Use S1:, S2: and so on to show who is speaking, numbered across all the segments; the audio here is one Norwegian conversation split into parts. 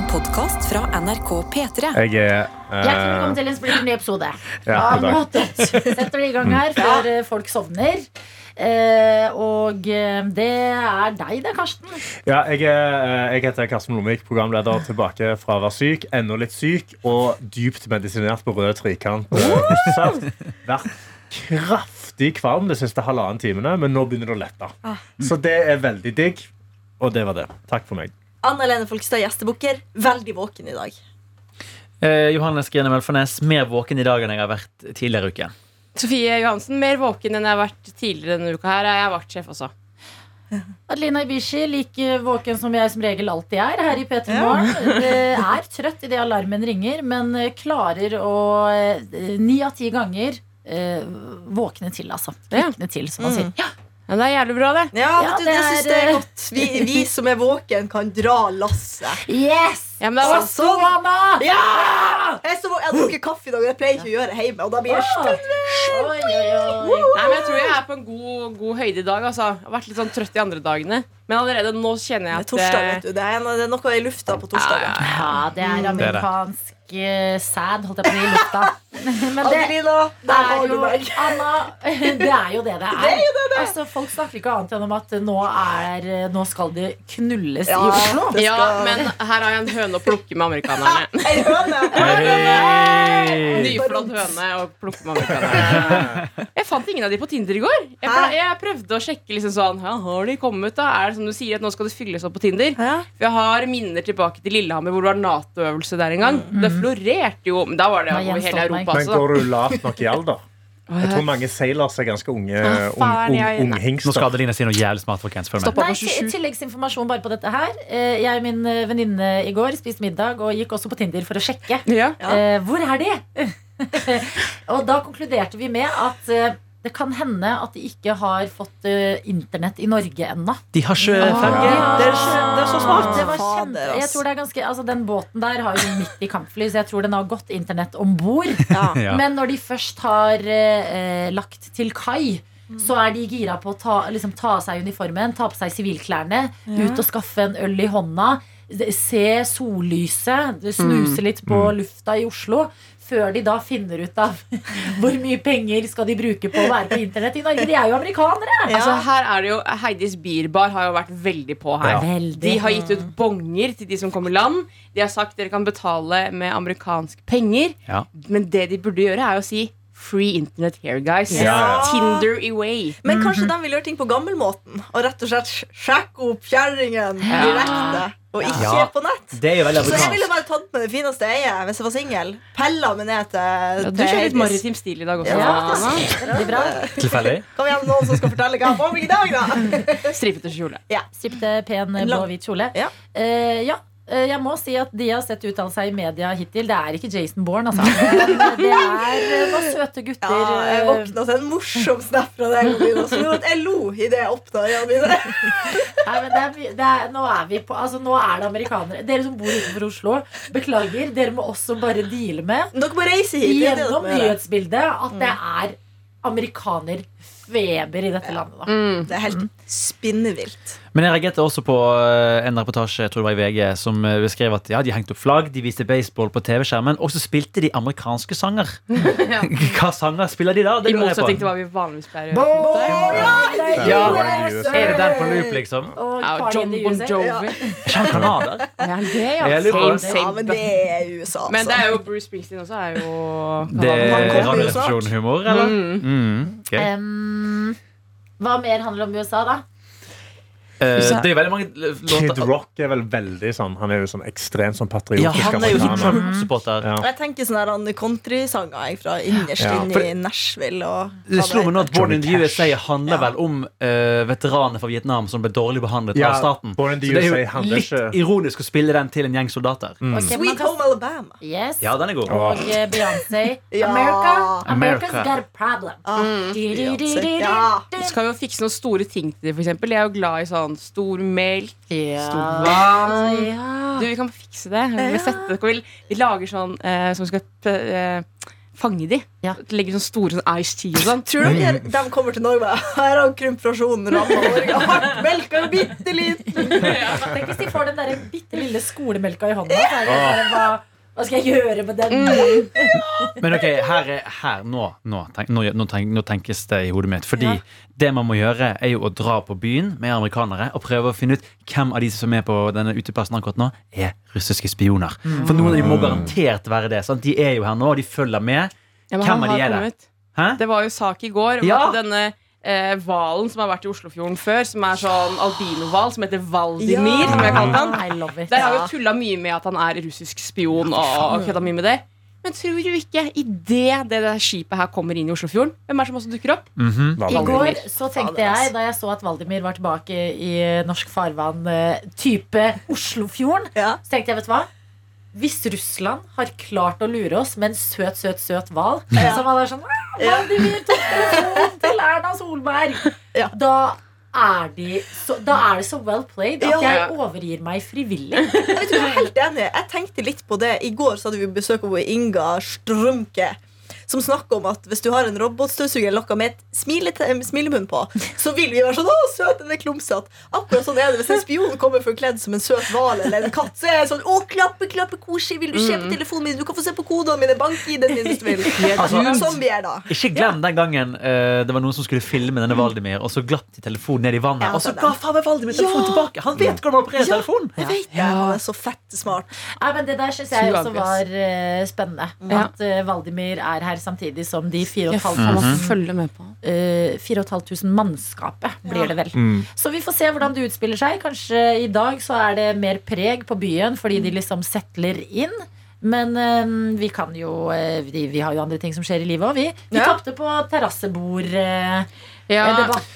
S1: En podkast fra NRK P3.
S2: Jeg er
S3: Hjertelig velkommen til en splitter ny episode
S2: Ja.
S3: Setter det i gang her før folk sovner. Uh, og eh, det er deg det, Karsten.
S2: ja, jeg, er, eh, jeg heter Karsten Blomvik, programleder tilbake fra å være syk, ennå litt syk og dypt medisinert på rød trikant. Uh! Vært kraftig kvalm de siste halvannen timene, men nå begynner det å lette. Så det er veldig digg. Og det var det. Takk for meg.
S4: Anna Helene Folkestad, gjestebukker. Veldig våken i dag.
S5: Eh, Johannes Grine Melfarnes, mer våken i dag enn jeg har vært tidligere i uken.
S6: Sofie Johansen, mer våken enn jeg har vært tidligere denne uka. her Jeg er vaktsjef også.
S3: Adelina Ibishi, like våken som jeg som regel alltid er her i P3 Morgen. Eh, Er trøtt idet alarmen ringer, men eh, klarer å eh, ni av ti ganger eh, våkne til, altså. Våkne til, som man sier. Ja,
S6: Ja, det er jævlig bra, det.
S4: Ja,
S3: Ja,
S4: du,
S3: det
S4: det
S3: er,
S4: syns jeg er
S3: eh,
S4: godt. Vi, vi som er våken, kan dra lasset.
S3: Yes!
S6: Ja, men det var
S4: så
S6: mamma!
S4: sånn. Ja! Jeg, er så jeg har drukket kaffe i dag, og det pleier jeg ikke å gjøre hjemme. Og da blir jeg
S3: oi.
S6: nei, men jeg tror jeg er på en god, god høyde i dag. Altså. Jeg har vært litt sånn trøtt de andre dagene. Men allerede nå kjenner
S4: Det
S6: jeg
S4: er
S6: at
S4: torsdag,
S6: eh,
S4: vet du. Det er, en- det er noe i lufta på torsdagen.
S6: Ja, ja,
S3: Ja, det er
S5: det er det.
S3: amerikansk eh, sæd, holdt jeg på å si, i lufta. Men det
S4: Adelina, der
S3: er
S4: har du
S3: jo
S4: meg.
S3: Anna, det er jo det det er. Altså, folk snakker ikke annet enn om at nå, er, nå skal det knulles i
S4: Ja,
S3: Oslo.
S4: Skal...
S6: Ja, men her har jeg en høne å plukke med amerikanerne.
S4: Ei høne.
S6: Nyflådd høne å plukke med amerikanerne. Jeg fant ingen av de på Tinder i går. Jeg, ble- jeg prøvde å sjekke liksom sånn ja, Har de kommet, da? Er det som du sier, at nå skal det fylles opp på Tinder?
S4: Ja.
S6: Jeg har minner tilbake til Lillehammer, hvor det var Nato-øvelse der en gang. Det florerte jo. Men da var det
S3: Det
S6: over hele
S3: Stoltenberg.
S2: Men går du lavt nok i alder? Jeg tror mange sailors er ganske unge
S6: Ah, faen,
S2: un,
S6: un,
S2: ung
S5: Nå skal Adelina si noe jævlig smart. folkens Følg med.
S3: Nei,
S6: var 27.
S3: til- Tilleggsinformasjon bare på dette her. Eh, Jeg og min eh, venninne i går spiste middag og gikk også på Tinder for å sjekke.
S6: Ja.
S4: Ja.
S3: Eh, hvor er de? og da konkluderte vi med at det kan hende at de ikke har fått uh, internett i Norge ennå.
S5: De har ikke
S6: Ah.
S5: 5G.
S4: Det er, så- det er så smart.
S3: Det var kjempe, jeg tror det er ganske, altså Den båten der har jo midt i kampfly, så jeg tror den har godt internett om bord.
S4: Ja.
S5: Ja.
S3: Men når de først har uh, lagt til kai, så er de gira på å ta, liksom, ta av seg uniformen, ta på seg sivilklærne, ut og skaffe en øl i hånda, se sollyset, snuse litt på lufta i Oslo. Før de da finner ut av hvor mye penger skal de bruke på å være på internett i Norge. De er jo amerikanere!
S4: Ja.
S6: Altså, her er det jo Heidis Bierbar har jo vært veldig på her.
S5: Ja.
S3: Veldig.
S6: De har gitt ut bonger til de som kommer i land. De har sagt dere kan betale med amerikanske penger.
S5: Ja.
S6: Men det de burde gjøre, er å si Free internet here, guys.
S4: Ja.
S6: Tinder away.
S4: Men kanskje de vil gjøre ting på gammelmåten og rett og slett sjekke opp kjerringen
S6: Ja.
S4: direkte. Og ikke
S5: Ja.
S4: på nett.
S5: Det er jo
S4: Så jeg ville bare tatt med det fineste eier hvis jeg var singel. Pella meg ned til,
S6: Ja, du kjører litt maritim stil i dag også.
S3: Ja. Ja.
S5: Tilfeldig.
S4: Kom igjen, noen som skal fortelle hva jeg har på meg i dag, da.
S6: Stripete kjole.
S3: Stripte, pen,
S4: En
S3: blå-hvit kjole.
S4: Ja.
S3: Uh, ja. Eh, Jeg må si at de jeg har sett uttale seg i media hittil, det er ikke Jason Bourne, altså. Det er eh, noen søte gutter.
S4: Ja, jeg
S3: eh,
S4: våkna til en morsom snap fra deg. Jeg lo idet jeg åpna øynene mine.
S3: Nei, men det er, det er, nå er vi på Altså, nå er det amerikanere. Dere som bor utenfor Oslo, beklager. Dere må også bare deale med
S4: Dere må reise hit.
S3: gjennom nyhetsbildet at det er amerikanerfeber i dette landet. Da.
S6: Mm.
S4: Det er helt spinnevilt.
S5: Men jeg reagerte også på eh, en reportasje jeg tror det var i VG som eh, beskrev at ja, de hengte opp flagg, de viste baseball på TV-skjermen, og så spilte de amerikanske sanger. Hva sanger spiller de da? Det
S6: I motsetning til hva vi vanligvis pleier å gjøre.
S5: Ja, Er det den på loop, liksom?
S3: Og
S6: Ja, John Bon Jovi.
S5: Er han canadier?
S6: Ja, det, ja.
S5: Jeg
S6: Same,
S4: men det er USA, altså.
S6: Men det er jo Bruce Springsteen også. Er jo
S5: Det er Radioresepsjon-humor, eller?
S6: Mm.
S5: Mm,
S3: hva mer handler om USA, da?
S5: Eh, det er veldig mange låter
S2: Kid Rock er vel veldig sånn Han er jo sånn ekstremt sånn patriotisk
S5: Ja, han er jo Hip. Trump-supporter.
S2: Ja.
S4: Jeg tenker sånne her andre countrysanger fra innerst
S2: Ja.
S4: inn i Nashville. Og,
S5: Det slo meg nå at Born in the USA handler
S4: Ja.
S5: vel om uh, veteraner fra Vietnam som ble dårlig behandlet
S2: Ja,
S5: av staten.
S2: Born in the
S5: Så det er jo litt
S2: ikke-
S5: ironisk å spille den til en gjeng soldater.
S3: Mm. Okay,
S4: Sweet
S3: kan-
S4: Home Alabama.
S3: Yes.
S5: Ja, den er god.
S3: Og eh, Beyoncé.
S4: Ja.
S3: America. America's
S5: America.
S3: got a problem.
S4: Ah, Beyoncé. Ja.
S6: Du skal jo fikse noen store ting til dem, eksempel. Jeg er jo glad i sånn stor melk.
S3: Ja.
S6: Stor vann.
S3: Ja.
S6: Du, vi kan fikse det. Vi, sette, vi, vi lager sånn eh, som skal eh, fange de.
S3: Ja.
S6: Legger sånn store sånn ice tea og sånn.
S4: Tror dere de kommer til Norge Her har krymflasjonen ramma Norge. Hardt melka bitte liten.
S3: Tenk hvis de får den der bitte lille skolemelka i hånda. Så er det bare, hva, skal jeg gjøre med den?
S5: Men ok, her, er- her nå, nå, tenk, nå, nå, tenk, nå tenkes det i hodet mitt. Fordi
S4: Ja.
S5: det man må gjøre, er jo å dra på byen med amerikanere og prøve å finne ut hvem av de som er på denne uteplassen akkurat nå, er russiske spioner. For noen av de må garantert være det. Sant? De er jo her nå, og de følger med.
S6: Ja,
S5: Hvem av de er det?
S6: kommet.
S5: Hæ?
S6: Det var jo sak i går om
S5: Ja.
S6: at denne eh, som har vært i Oslofjorden før, som er sånn albinohval, som heter Valdimir,
S4: Ja.
S6: som jeg kalte han.
S3: It.
S6: Der har vi jo tulla mye med at han er russisk spion og kødda mye med det. Men tror du ikke, idet det, det der skipet her kommer inn i Oslofjorden, hvem er det som også dukker opp?
S5: Mhm.
S3: I går så tenkte jeg, da jeg så at Valdimir var tilbake i norsk farvann, eh, type Oslofjorden,
S4: Ja.
S3: så tenkte jeg, vet du hva? Hvis Russland har klart å lure oss med en søt, søt, søt hval
S4: Ja.
S3: Som var sånn Vladimir tok telefonen til Erna Solberg!
S4: Ja.
S3: Da er, de så, da er det så well played at jeg overgir meg frivillig.
S4: Jeg tror jeg er helt enig. Jeg tenkte litt på det. I går så hadde vi besøk av Inga Strømke. Som snakker om at hvis du har en robotstøvsuger lokka med et smile, smilemunn på, så vil vi være sånn 'Å, søt, den er klumsete'. Akkurat sånn er det. Hvis en spion kommer forkledd som en søt hval eller en katt, så er jeg sånn 'Å, klappe, klappe, koselig. Vil du se på telefonen min? Du kan få se på kodene mine. Bank-ID-en min hvis du vil'. Sånn vi er da.
S5: Ikke glem den gangen uh, det var noen som skulle filme denne Valdimir, og så glapp de telefonen ned i vannet.
S4: Ja,
S5: og så ga faen meg Valdimir telefonen tilbake! Han vet hvordan man opererer
S4: Ja.
S5: telefonen!
S4: Jeg vet det. Han er så fett smart.
S3: Nei, men Det der syns jeg også var uh, spennende. At uh, Valdimir er her samtidig som de
S6: Jeg får
S3: 4500
S6: følge med
S3: uh, 4500 mannskapet, blir det vel.
S2: Mm.
S3: Så vi får se hvordan det utspiller seg. Kanskje i dag så er det mer preg på byen fordi de liksom settler inn. Men eh, vi kan jo eh, vi, vi har jo andre ting som skjer i livet òg, vi. Vi
S4: Ja.
S3: tapte på terrasseborddebatten.
S6: Ja,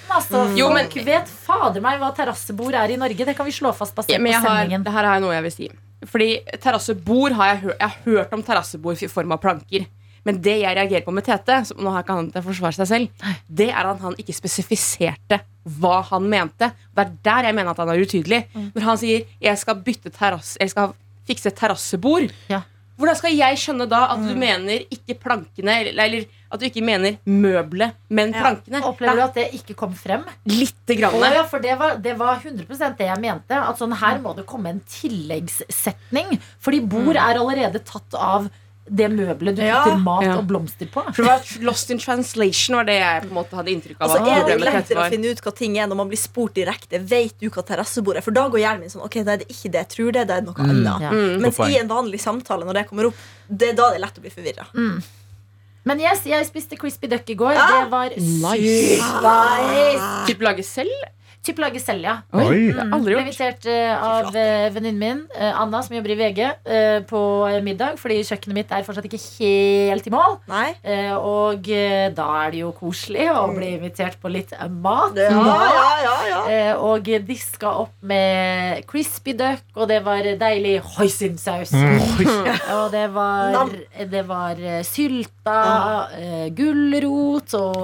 S3: altså,
S6: Jo, men-
S3: Folk vet fader meg hva terrassebord er i Norge. Det kan vi slå fast basert
S6: Ja, men
S3: på
S6: sendingen. har, det her er noe jeg vil si. Fordi terrassebord har jeg, jeg har hørt om terrassebord i form av planker. Men det jeg reagerer på med Tete, som nå har ikke han til å forsvare seg selv, det er at han ikke spesifiserte hva han mente. Det er der jeg mener at han er utydelig. Når han sier 'jeg skal bytte terrasse, jeg skal fikse et terrassebord',
S3: Ja.
S6: hvordan skal jeg skjønne da at du mener ikke plankene, eller, eller at du ikke mener møbelet, men
S4: Ja.
S6: plankene?
S3: Opplever du at det ikke kom frem?
S6: Lite grann.
S3: Oh, ja, for det var, det var 100% det jeg mente. At sånn her må det komme en tilleggssetning. Fordi bord er allerede tatt av det møbelet du
S4: Ja.
S3: putter mat
S6: Ja.
S3: og blomster på.
S6: For det var Lost in translation var det jeg på en måte hadde inntrykk av.
S4: Altså, er det lettere å finne ut hva ting er når man blir spurt direkte? Vet du hva terrassebord er? For da går hjernen min sånn Ok, da er det ikke det jeg tror det, er, det er noe annet.
S3: Ja.
S6: Mm.
S4: Mens i en vanlig samtale, når det kommer opp, det er da det er lett å bli forvirra.
S3: Men yes, jeg spiste crispy duck i går.
S4: Ah,
S3: det var
S6: nice.
S3: sykt nice.
S6: Typ lage selv?
S3: Typ lage Selja.
S2: Oi.
S3: Mm,
S6: aldri gjort.
S3: invitert uh, av uh, venninnen min, uh, Anna, som jobber i VG, på middag. Fordi kjøkkenet mitt er fortsatt ikke helt i mål.
S4: Nei?
S3: Eh, og da er det jo koselig å bli invitert på litt mat.
S4: Ja, ja, ja, ja.
S3: Eh, og diska opp med crispy duck, og det var deilig hoisinsaus. og det var, det var sylta, gulrot og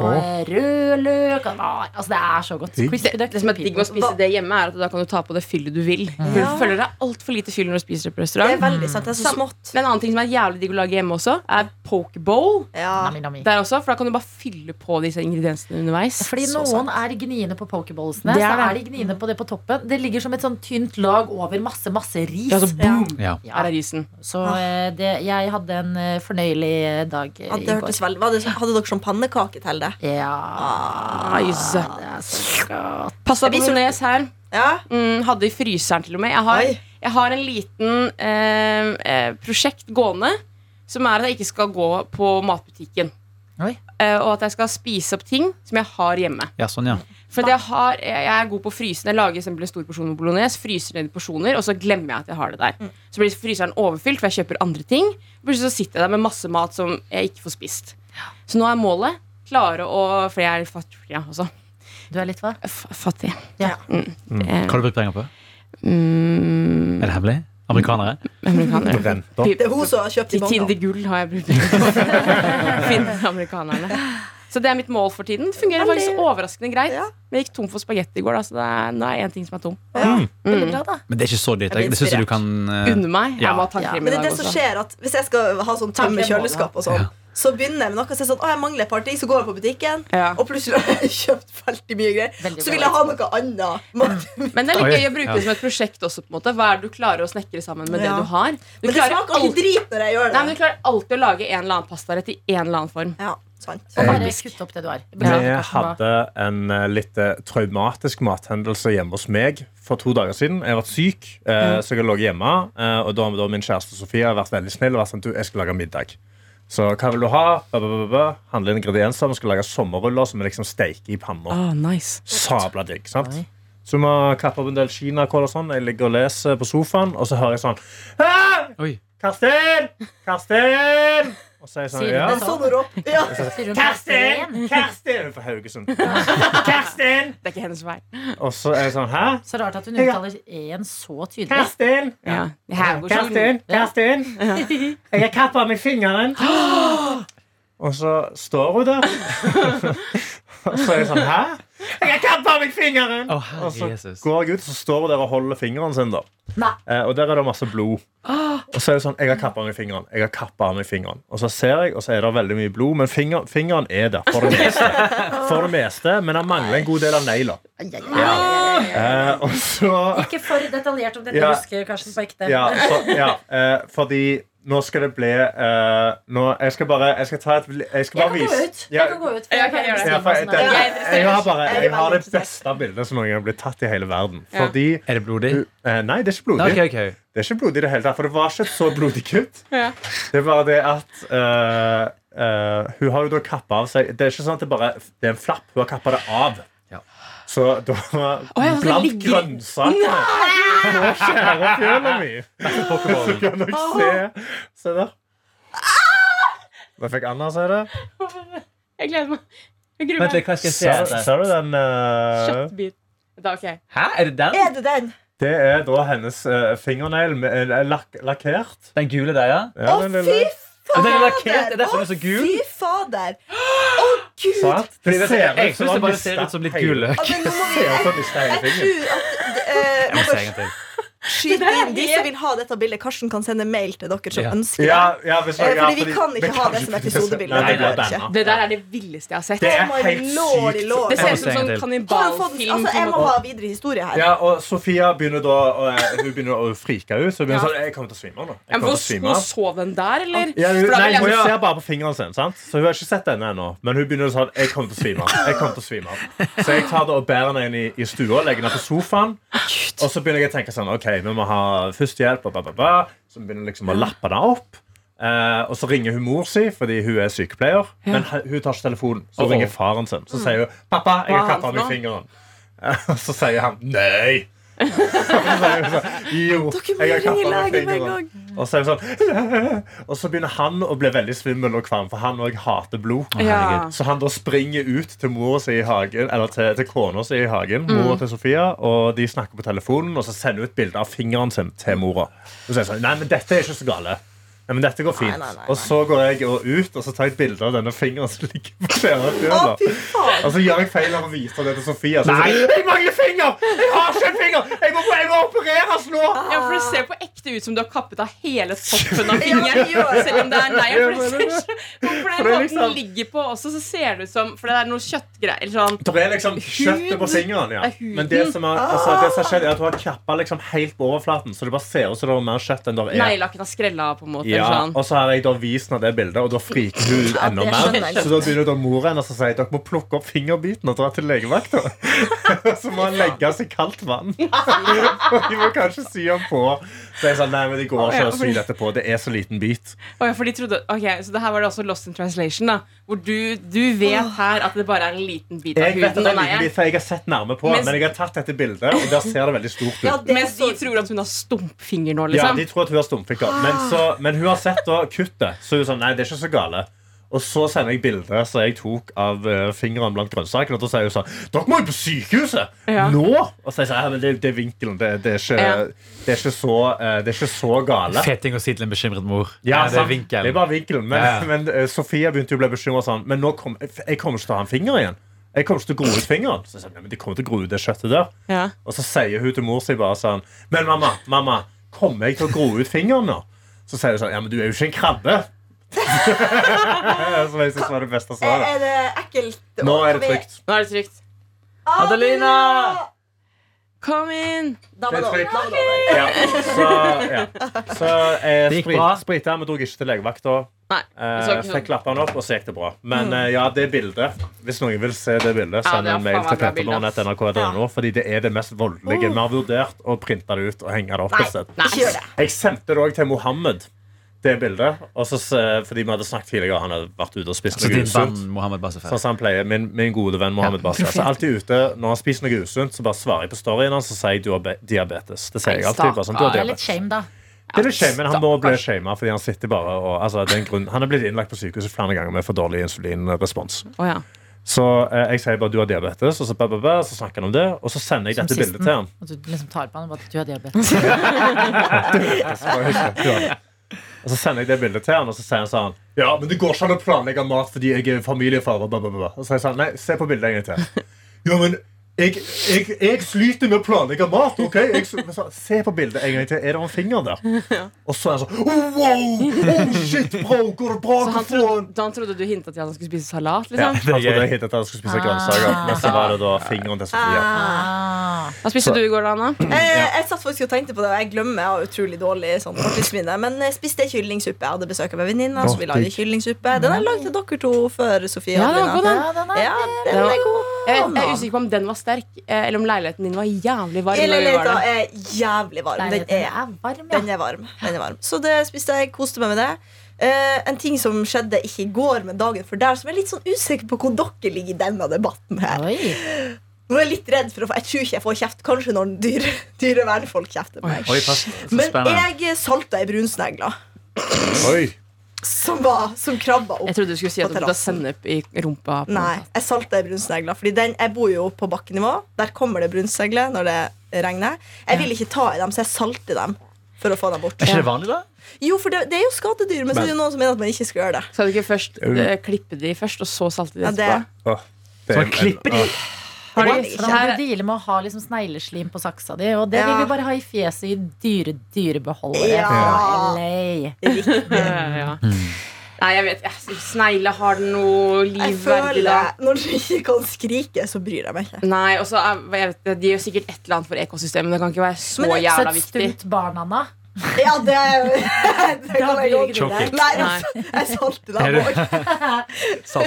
S3: rødløk. Altså, det er så godt. Crispy duck.
S6: Det som er digg med å spise det hjemme, er at da kan du ta på det fyllet du vil. Mm.
S4: Ja.
S6: Du føler deg altfor lite fyll når du spiser det på restaurant.
S4: Det er veldig sant. Det er så smått.
S6: Men en annen ting som er jævlig digg å lage hjemme også, er pokebowl.
S4: Ja.
S3: Nami, nami.
S6: Der også, For da kan du bare fylle på disse ingrediensene underveis.
S3: Fordi
S4: Så
S3: noen
S4: sant.
S3: er gniene på pokeballsene.
S6: Det
S3: Så
S6: er
S3: er de gniene på det på toppen. Det ligger som et sånn tynt lag over masse, masse ris.
S6: Ja, så boom!
S5: Ja.
S6: Her er risen.
S3: Så eh, det, jeg hadde en eh, fornøyelig dag eh, i går.
S4: hørtes veldig Hadde dere sånn pannekake til det?
S3: Ja
S6: Nice.
S3: Det er så godt.
S6: Pasta
S4: Jeg blir så-
S6: bolognese her.
S4: Ja.
S6: Mm, hadde i fryseren til og med. Jeg har, jeg har en liten eh, eh, prosjekt gående som er at jeg ikke skal gå på matbutikken.
S3: Oi.
S6: Eh, og at jeg skal spise opp ting som jeg har hjemme.
S5: Ja, sånn, ja.
S6: For jeg, har, jeg er god på å fryse. Jeg lager eksempel en stor porsjon med bolognese, fryser ned i porsjoner, og så glemmer jeg at jeg har det der. Så blir fryseren overfylt, for jeg kjøper andre ting. Plutselig så sitter jeg der med masse mat som jeg ikke får spist. Så nå er målet klare å For jeg er litt fattig ja, også.
S3: Du er litt hva?
S6: F fattig.
S3: Ja.
S6: Mm.
S5: Hva
S6: Eh,
S5: har du brukt penger på?
S6: mm,
S5: Er det hemmelig? Amerikanere?
S6: amerikanere.
S4: Det er hun som har kjøpt
S6: i
S4: de
S6: Tinder
S4: bongene.
S6: Gull har jeg brukt penger amerikanerne. Så det er mitt mål for tiden. Det fungerer faktisk overraskende greit.
S4: Ja.
S6: Men jeg gikk tom for spagetti i går, da, så det er, nå er én ting som er tom.
S4: Ja.
S3: Veldig
S6: Mm.
S3: bra, da.
S5: Men det er ikke så dyrt. Det syns jeg du kan uh...
S6: Unne meg.
S5: Ja.
S6: Jeg må ha tannkrem
S4: Men det er det som skjer at Hvis jeg skal ha sånn tømme kjøleskap og sånn,
S5: Ja.
S4: Så begynner jeg med noe og sier sånn, å, jeg mangler et par ting, så går jeg på butikken,
S6: Ja.
S4: og plutselig har jeg kjøpt veldig mye greier.
S3: Veldig
S4: Så vil jeg ha noe annet. Men
S6: Men det er litt gøy å bruke det som et prosjekt også. på en måte Hva er det du klarer å snekre sammen med
S4: Ja.
S6: det du har? Du
S4: det
S6: klarer
S4: smaker alltid drit når jeg gjør
S6: nei, men du klarer alltid å lage en eller annen pastarett i en eller annen form.
S4: Ja, sant.
S3: Og bare
S6: Faktisk.
S3: opp det du har.
S2: Vi hadde en eh, litt eh, traumatisk mathendelse hjemme hos meg for to dager siden. Jeg har vært syk, eh, så jeg har ligget hjemme. Og da har min kjæreste Sofie vært veldig snill og vært sånn, du, jeg skal lage middag. Så hva vil du ha? Ba, ba, ba, ba. Handle ingredienser. Vi skal lage sommerruller som vi liksom steiker i panna.
S6: Ah, nice
S2: Sabla digg. sant?
S3: Nei.
S2: Så vi må kappe opp en del kinakål og sånn. Jeg ligger og leser på sofaen, og så hører jeg sånn «Hei!
S5: Oi.
S2: Karsten! Karsten! Og så er jeg sånn,
S3: Sier
S2: ja.
S3: du
S4: Men så opp. Ja.
S3: Sier hun
S2: Karsten!
S3: Karsten?
S2: Karsten! Hun er fra Haugesund. Karsten!
S6: Det er ikke hennes feil.
S2: Og så er jeg sånn Hæ?
S3: Så rart at hun uttaler en så tydelig.
S2: Karsten!
S6: Ja.
S2: Karsten! Karsten! Jeg har kappa meg fingeren. Og så står hun der. Og så er jeg sånn Hæ? Jeg har kappa meg fingeren!
S5: Å,
S2: Og så
S5: Jesus.
S2: går jeg ut, så står hun der og holder fingeren sin. da
S3: Nei.
S2: eh, Og der er det masse blod. Og så er det sånn Jeg har kappa meg fingeren. Jeg har kappet av meg fingeren Og så ser jeg, og så er det veldig mye blod, men finger, fingeren er der for det meste. For det meste Men han mangler en god del av negla. Eh, og så
S3: Ikke for detaljert om dette
S2: Ja.
S3: husker Karsten på ekte.
S2: Ja, så, ja eh, fordi nå skal det bli uh, nå, Jeg skal bare Jeg skal ta et Jeg skal bare
S3: kan gå
S2: vise
S3: ut. Jeg kan gå ut jeg kan
S2: har bare
S4: Jeg
S2: har det beste bildet som noen gang blir tatt i hele verden.
S6: Ja.
S2: Fordi
S5: Er det blodig?
S2: Uh, Nei, det er ikke blodig.
S5: Okay, okay.
S2: Det er ikke blodig i det hele tatt, for det var ikke et så blodig kutt.
S6: Ja.
S2: Det er bare det at uh, eh, Hun har jo da kappa av seg Det er ikke sånn at det bare Det er en flapp. Hun har kappa det av.
S5: Ja.
S2: Så da
S6: ja,
S2: Blant
S6: ligger-
S2: grønnsakene skjærer fjøla mi så kan dere se Se der. Da fikk Anna se det.
S6: Jeg gleder meg. Jeg gruer meg.
S5: hva skal jeg se
S2: Ser, du den uh...
S6: Kjøttbit. Da, okay.
S5: Hæ, er det den?
S4: Er det den?
S2: Det er da hennes uh, fingernegl med- eh, lak lakkert.
S5: Den gule der, ja?
S2: Ja,
S4: Å,
S2: den
S4: fy
S5: den er lakkert, det er derfor den er så gul?
S4: Å, fy fader! Å, gud!
S2: Sant? Det
S5: Fordi vet
S2: ser
S5: jeg
S2: ut som
S5: synes det bare ser ut som litt
S2: hele-
S5: gul løk.
S4: Ja, men nå må vi, jeg, jeg tror at eh,
S5: Jeg må se en gang til.
S4: Skyte inn De som vil ha dette bildet, Karsten kan sende mail til dere som
S5: Ja.
S4: ønsker
S2: Ja,
S4: det.
S2: ja, hvis,
S4: Eh, fordi vi kan ikke ha det som episodebilde.
S2: Det
S4: Det
S6: der er det villeste jeg har sett.
S2: Det er helt sykt.
S6: Det ser ut som sånn kannibalfilm.
S4: altså, jeg må ha videre historie her.
S2: Ja, og Sofia begynner da eh, Hun begynner å frike ut. Så hun begynner
S6: Ja.
S2: sånn Jeg kommer til å svime av nå.
S6: Ja,
S2: av.
S6: sov den der, eller?
S2: Ja, hun, nei, hun ser bare på fingeren sin, sant? så hun har ikke sett denne ennå. Men hun begynner sånn Jeg kommer til å svime av. Jeg kommer til å svime av. Så jeg tar det og bærer henne inn i, i stua, legger henne på sofaen. Og så begynner jeg å tenke sånn Ok, vi må ha førstehjelp. Og ba, ba, ba. Så begynner liksom å lappe det opp. Eh, og så ringer hun mor si fordi hun er sykepleier. Men hun tar ikke telefonen. Så
S5: Oh,
S2: ringer faren sin. Så sier hun 'Pappa, jeg har kappa meg fingeren'. Og så sier han 'Nei'. Og så sier hun sånn, jo,
S4: Dere må ringe
S2: kappet av meg
S4: legen med en gang.
S2: Og så sånn Og så begynner han å bli veldig svimmel og kvalm, for han òg hater blod.
S6: Ja.
S2: Så han da springer ut til mora si i hagen Eller til, til kona si i hagen, mora til Sofia, og de snakker på telefonen, og så sender hun et bilde av fingeren sin til mora. Og så er jeg sånn Nei, men dette er ikke så gale. Nei, men dette går fint.
S4: Nei, nei, nei,
S2: Og så går jeg ut og så tar jeg et bilde av denne fingeren som ligger på
S4: fy faen!
S2: Og så gjør jeg feil av å vise det til Sofia. Så jeg, sånn, jeg mangler finger! Jeg har ikke en finger! Jeg må, jeg må opereres nå!
S6: Ja, for Det ser på ekte ut som du har kappet av hele toppen av fingeren. Selv om det er nei. For, det ser så- for den måten
S2: liksom-
S6: den ligger på også, så ser det ut som For det er noe kjøttgreier. Sånn.
S2: Det er liksom kjøttet på fingeren. Ja. Men det som, er, altså, det som har skjedd, er at hun har kappa liksom helt på overflaten, så det bare ser ut som det er mer kjøtt enn det er.
S6: Neglelakken har skrella på en måte.
S2: Ja,
S6: sånn.
S2: og så har jeg da vist henne det bildet, og da friker hun
S4: Ja,
S2: enda mer. Så da begynner da mora hennes å si dere må plukke opp fingerbiten og dra til legevakta. så må han legge seg i kaldt vann. og de må kanskje sy han på. Så jeg sa nei, men det går ikke å sy dette på. Det er så liten bit.
S6: Oh, ja, for de trodde, ok, Så det her var det også Lost in Translation, da hvor du, du vet her at det bare er en liten bit av
S2: Jeg vet at
S6: huden.
S2: det er en liten bit, for jeg har sett nærme på,
S6: Mens-
S2: men jeg har tatt dette bildet, og der ser det veldig stort ut.
S4: Ja,
S6: Mens de tror at hun har stumpfinger nå,
S2: Ja,
S6: liksom.
S2: de tror at hun har stumpfinger. Men, så, men hun har sett da kuttet. Så hun sånn, nei, det er ikke så gale. Og så sender jeg bilde som jeg tok av uh, fingeren blant grønnsakene. Og da sier hun sånn Dere må jo på sykehuset!
S6: Ja.
S2: Nå! Og så sier jeg sånn, men det, det er vinkelen. Det, det, er ikke,
S6: Ja.
S2: det, er ikke så, eh, det er ikke så gale.
S5: Fet ting å si til en bekymret mor.
S2: Ja,
S5: det er vinkelen.
S2: Det er bare vinkelen. Men,
S5: Ja,
S2: men uh, Sofia begynte jo å bli bekymra sånn. Men nå kom, jeg kommer ikke til å ha en finger igjen. Jeg kommer ikke til å gro ut fingeren. Så jeg sier, men de kommer til å gro ut det kjøttet der.
S6: Ja.
S2: Og så sier hun til mor si bare sånn Men mamma, mamma, kommer jeg til å gro ut fingeren nå? Så sier hun sånn Ja, men du er jo ikke en krabbe. Som jeg syns var det beste svaret.
S4: er det ekkelt?
S2: Nå er det trygt.
S6: Nå er det trygt.
S5: Adelina!
S6: Kom inn!
S4: Da var
S2: Det. Ja. Så, ja. så eh,
S5: Det gikk
S2: sprit,
S5: bra.
S2: sprita. Vi dro ikke til legevakta.
S6: Så
S2: Eh, fikk klappa den opp, og så gikk det bra. Men eh, ja, det bildet Hvis noen vil se det bildet, send
S6: det
S2: en mail til peterlån.nrk.no, fordi det er det mest voldelige. Vi har vurdert å printe det ut og henge det opp
S4: Nei,
S2: et sted. Jeg sendte det òg til Mohammed, det bildet. Også, fordi vi hadde snakket tidligere, han hadde vært ute og spist
S5: altså,
S2: noe usunt. Sånn som han pleier, min, min gode venn Mohammed Basser. Så alltid ute, Når han spiser noe usunt, så bare svarer jeg på storyen hans og sier du har diabetes. Det sier jeg alltid. Bare sånn, du har
S3: Det er litt shame, da.
S2: Det er litt shame, men han må bli shama fordi han sitter bare og altså, det er en grunn, Han er blitt innlagt på sykehuset flere ganger med for dårlig insulinrespons.
S6: Oh, ja.
S2: Så eh, jeg sier bare du har diabetes, og så, ba, ba, ba, så snakker han om det, og så sender jeg
S3: Som
S2: dette
S3: sisten.
S2: bildet til han.
S3: Og du liksom tar på han og bare du har diabetes.
S2: Og så sender jeg det bildet til han, og så sier han sånn Ja, men det går ikke an å planlegge mat fordi jeg er familiefar. Og, så sier jeg sånn, nei, se på bildet en gang til. Ja, men jeg, jeg, jeg sliter med å planlegge mat. ok? Jeg, så, se på bildet en gang til. Er det en finger der? Og så er han sånn oh, Wow! Oh, shit, bro! Går det bra?
S6: Så han trodde, han trodde du hintet til at han skulle spise salat?
S2: Ja,
S6: Liksom.
S2: han trodde jeg hintet at han skulle spise grønnsaker, men så var det da fingeren til Sofia.
S3: Ah.
S6: Hva spiste du i går, da, Anna?
S4: Jeg, jeg satt faktisk og tenkte på det, og jeg glemmer jeg har utrolig dårlig sånn. Men jeg spiste kyllingsuppe. Jeg hadde besøk av en venninne som
S2: Åh,
S4: ville lage kyllingsuppe. Den har jeg lagd til dere to før, Sofie.
S6: Ja, den var god, den.
S3: Ja, den er
S4: Ja, er god.
S6: Jeg er usikker på om den var sterk, eh, eller om leiligheten din var jævlig varm. der.
S4: er jævlig varm. Den er,
S3: er varm, ja.
S4: den er varm. Den er varm. Så det spiste jeg. Koste meg med det. Uh, en ting som skjedde ikke i går, men dagen før der, som jeg er litt sånn usikker på hvor dere ligger i denne debatten her.
S3: Oi.
S4: Nå er jeg litt redd for å få Jeg tror ikke jeg får kjeft. Kanskje når dyre, dyrevernfolk kjefter på meg.
S5: Oi, pass.
S4: Men jeg salta ei brunsnegle
S2: Oi.
S4: Som, var- som krabba opp.
S6: Jeg trodde du skulle si at du
S4: terrassen.
S6: sennep i rumpa. på
S4: Nei, jeg salta ei brunsnegle. Fordi den, jeg bor jo på bakkenivå. Der kommer det brunsnegler når det regner. Jeg vil ikke ta i dem, så jeg salter dem. For å få dem bort.
S5: Er ikke det vanlig, da?
S4: Jo, for det, det er jo skadedyr, men, så er det jo noen som mener at man ikke skal gjøre det.
S6: Skal du ikke først uh, klippe de først, og så salte de
S4: Ja, det-
S6: etterpå?
S2: Åh, det
S5: Så man klipper de?
S3: Da må
S6: her,
S3: du deale med å ha liksom snegleslim på saksa di, og det
S4: Ja.
S3: vil vi bare ha i fjeset i dyre dyrebeholdere
S4: Ja.
S3: fra LA.
S4: Riktig.
S6: ja. Nei, jeg vet Snegle har den noe livverdig, da.
S4: Når du ikke kan skrike, så bryr jeg meg ikke.
S6: Nei, også, er- jeg vet, De gjør sikkert et eller annet for ekosystemet. Det kan ikke være så
S4: Men det-
S3: er
S6: jævla
S3: et
S6: viktig.
S3: stunt barn, Anna.
S4: Ja, det, det kan jeg godt. Nei,
S6: Nei.
S4: altså, jeg salter deg
S5: du-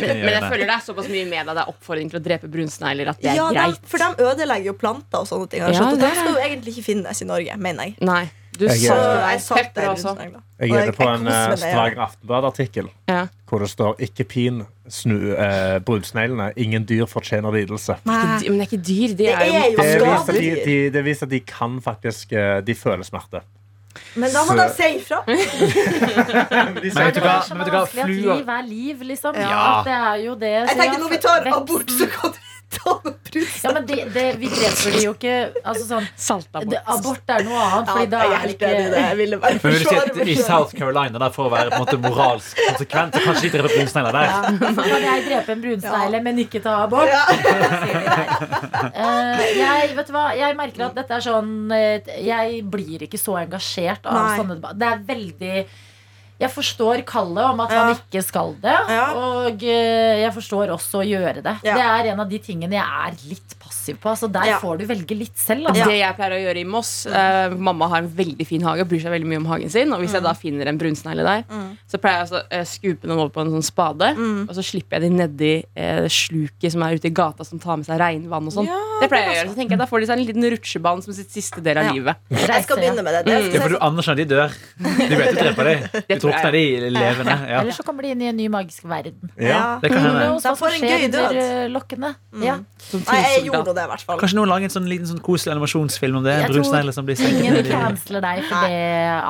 S6: Men, jeg føler det er såpass mye med deg. Det er oppfordring til å drepe brunsnegler at det er
S4: Ja, de,
S6: greit.
S4: for de ødelegger jo planter og sånne ting.
S6: Ja,
S4: skjønt, og
S6: det
S4: de skal jo egentlig ikke finnes i Norge, mener jeg.
S6: Nei. Du
S2: Jeg-
S4: Så jeg brunsnegler.
S2: Jeg er inne på en eh,
S4: meg med det.
S2: Stavanger Aftenblad-artikkel
S6: Ja.
S2: hvor det står 'Ikke pin snu eh, brunsneglene. Ingen dyr fortjener lidelse'.
S4: Nei.
S6: Men det er ikke dyr. De
S4: Det
S6: er jo
S4: er jo
S2: Det viser de, de, det viser at de kan faktisk eh, De føler smerte.
S4: Men da må de si ifra.
S5: Men vet du hva?
S3: Det
S5: Men vet du hva?
S3: Flua at liv er liv, liksom.
S5: Ja.
S3: At det er jo det.
S4: Jeg tenker Når vi tar abort, så kan du
S3: Ja, men det, det, vi dreper de jo ikke altså sånn,
S6: Saltabort.
S3: Abort er noe annet,
S4: Ja,
S3: Fordi da
S4: er
S3: det ikke
S5: Men vil du si at I. South Carolina, der for å være på en måte moralsk konsekvent, så kanskje de dreper brunsnegler der?
S3: Ja, kan jeg drepe en brunsnegle, men ikke ta abort?
S4: Ja.
S3: Eh, jeg, vet du hva, jeg merker at dette er sånn eh, Jeg blir ikke så engasjert av
S4: Nei.
S3: sånne debatter. Det er veldig jeg forstår kallet om at
S4: Ja.
S3: han ikke skal det.
S4: Ja.
S3: Og eh, jeg forstår også å gjøre det.
S4: Ja.
S3: Det er en av de tingene jeg er litt passiv på. Altså Der
S4: Ja.
S3: får du velge litt selv. Altså.
S6: Det jeg pleier å gjøre i Moss uh, Mamma har en veldig fin hage og bryr seg veldig mye om hagen sin. Og hvis jeg da finner en brunsnegle der,
S4: Mm.
S6: så pleier jeg å uh, skupe dem over på en sånn spade.
S4: Mm.
S6: Og så slipper jeg dem nedi uh, sluket som er ute i gata, som tar med seg regnvann og sånn.
S4: Ja,
S6: det pleier jeg å
S4: er
S6: gjøre. Så tenker jeg Da får de seg en liten rutsjebane som sitt siste del av
S4: Ja.
S6: livet.
S4: Jeg skal begynne med det. det
S6: Mm.
S5: Ja, for du anerkjenner de dør. Du vet du dreper dem. Du drukner de levende. Ja.
S3: Eller så kommer de inn i en ny magisk verden.
S2: Ja.
S5: Det kan
S3: er
S5: hende.
S3: noe
S4: får
S3: som
S4: en gøy død.
S3: eh. Ja.
S4: Nei, jeg. Gjorde det i hvert fall.
S5: Kanskje noen lager en sånn liten sånn koselig animasjonsfilm om det?
S3: Jeg
S5: En brunsnegle som blir senket
S3: Ingen kansler deg for det,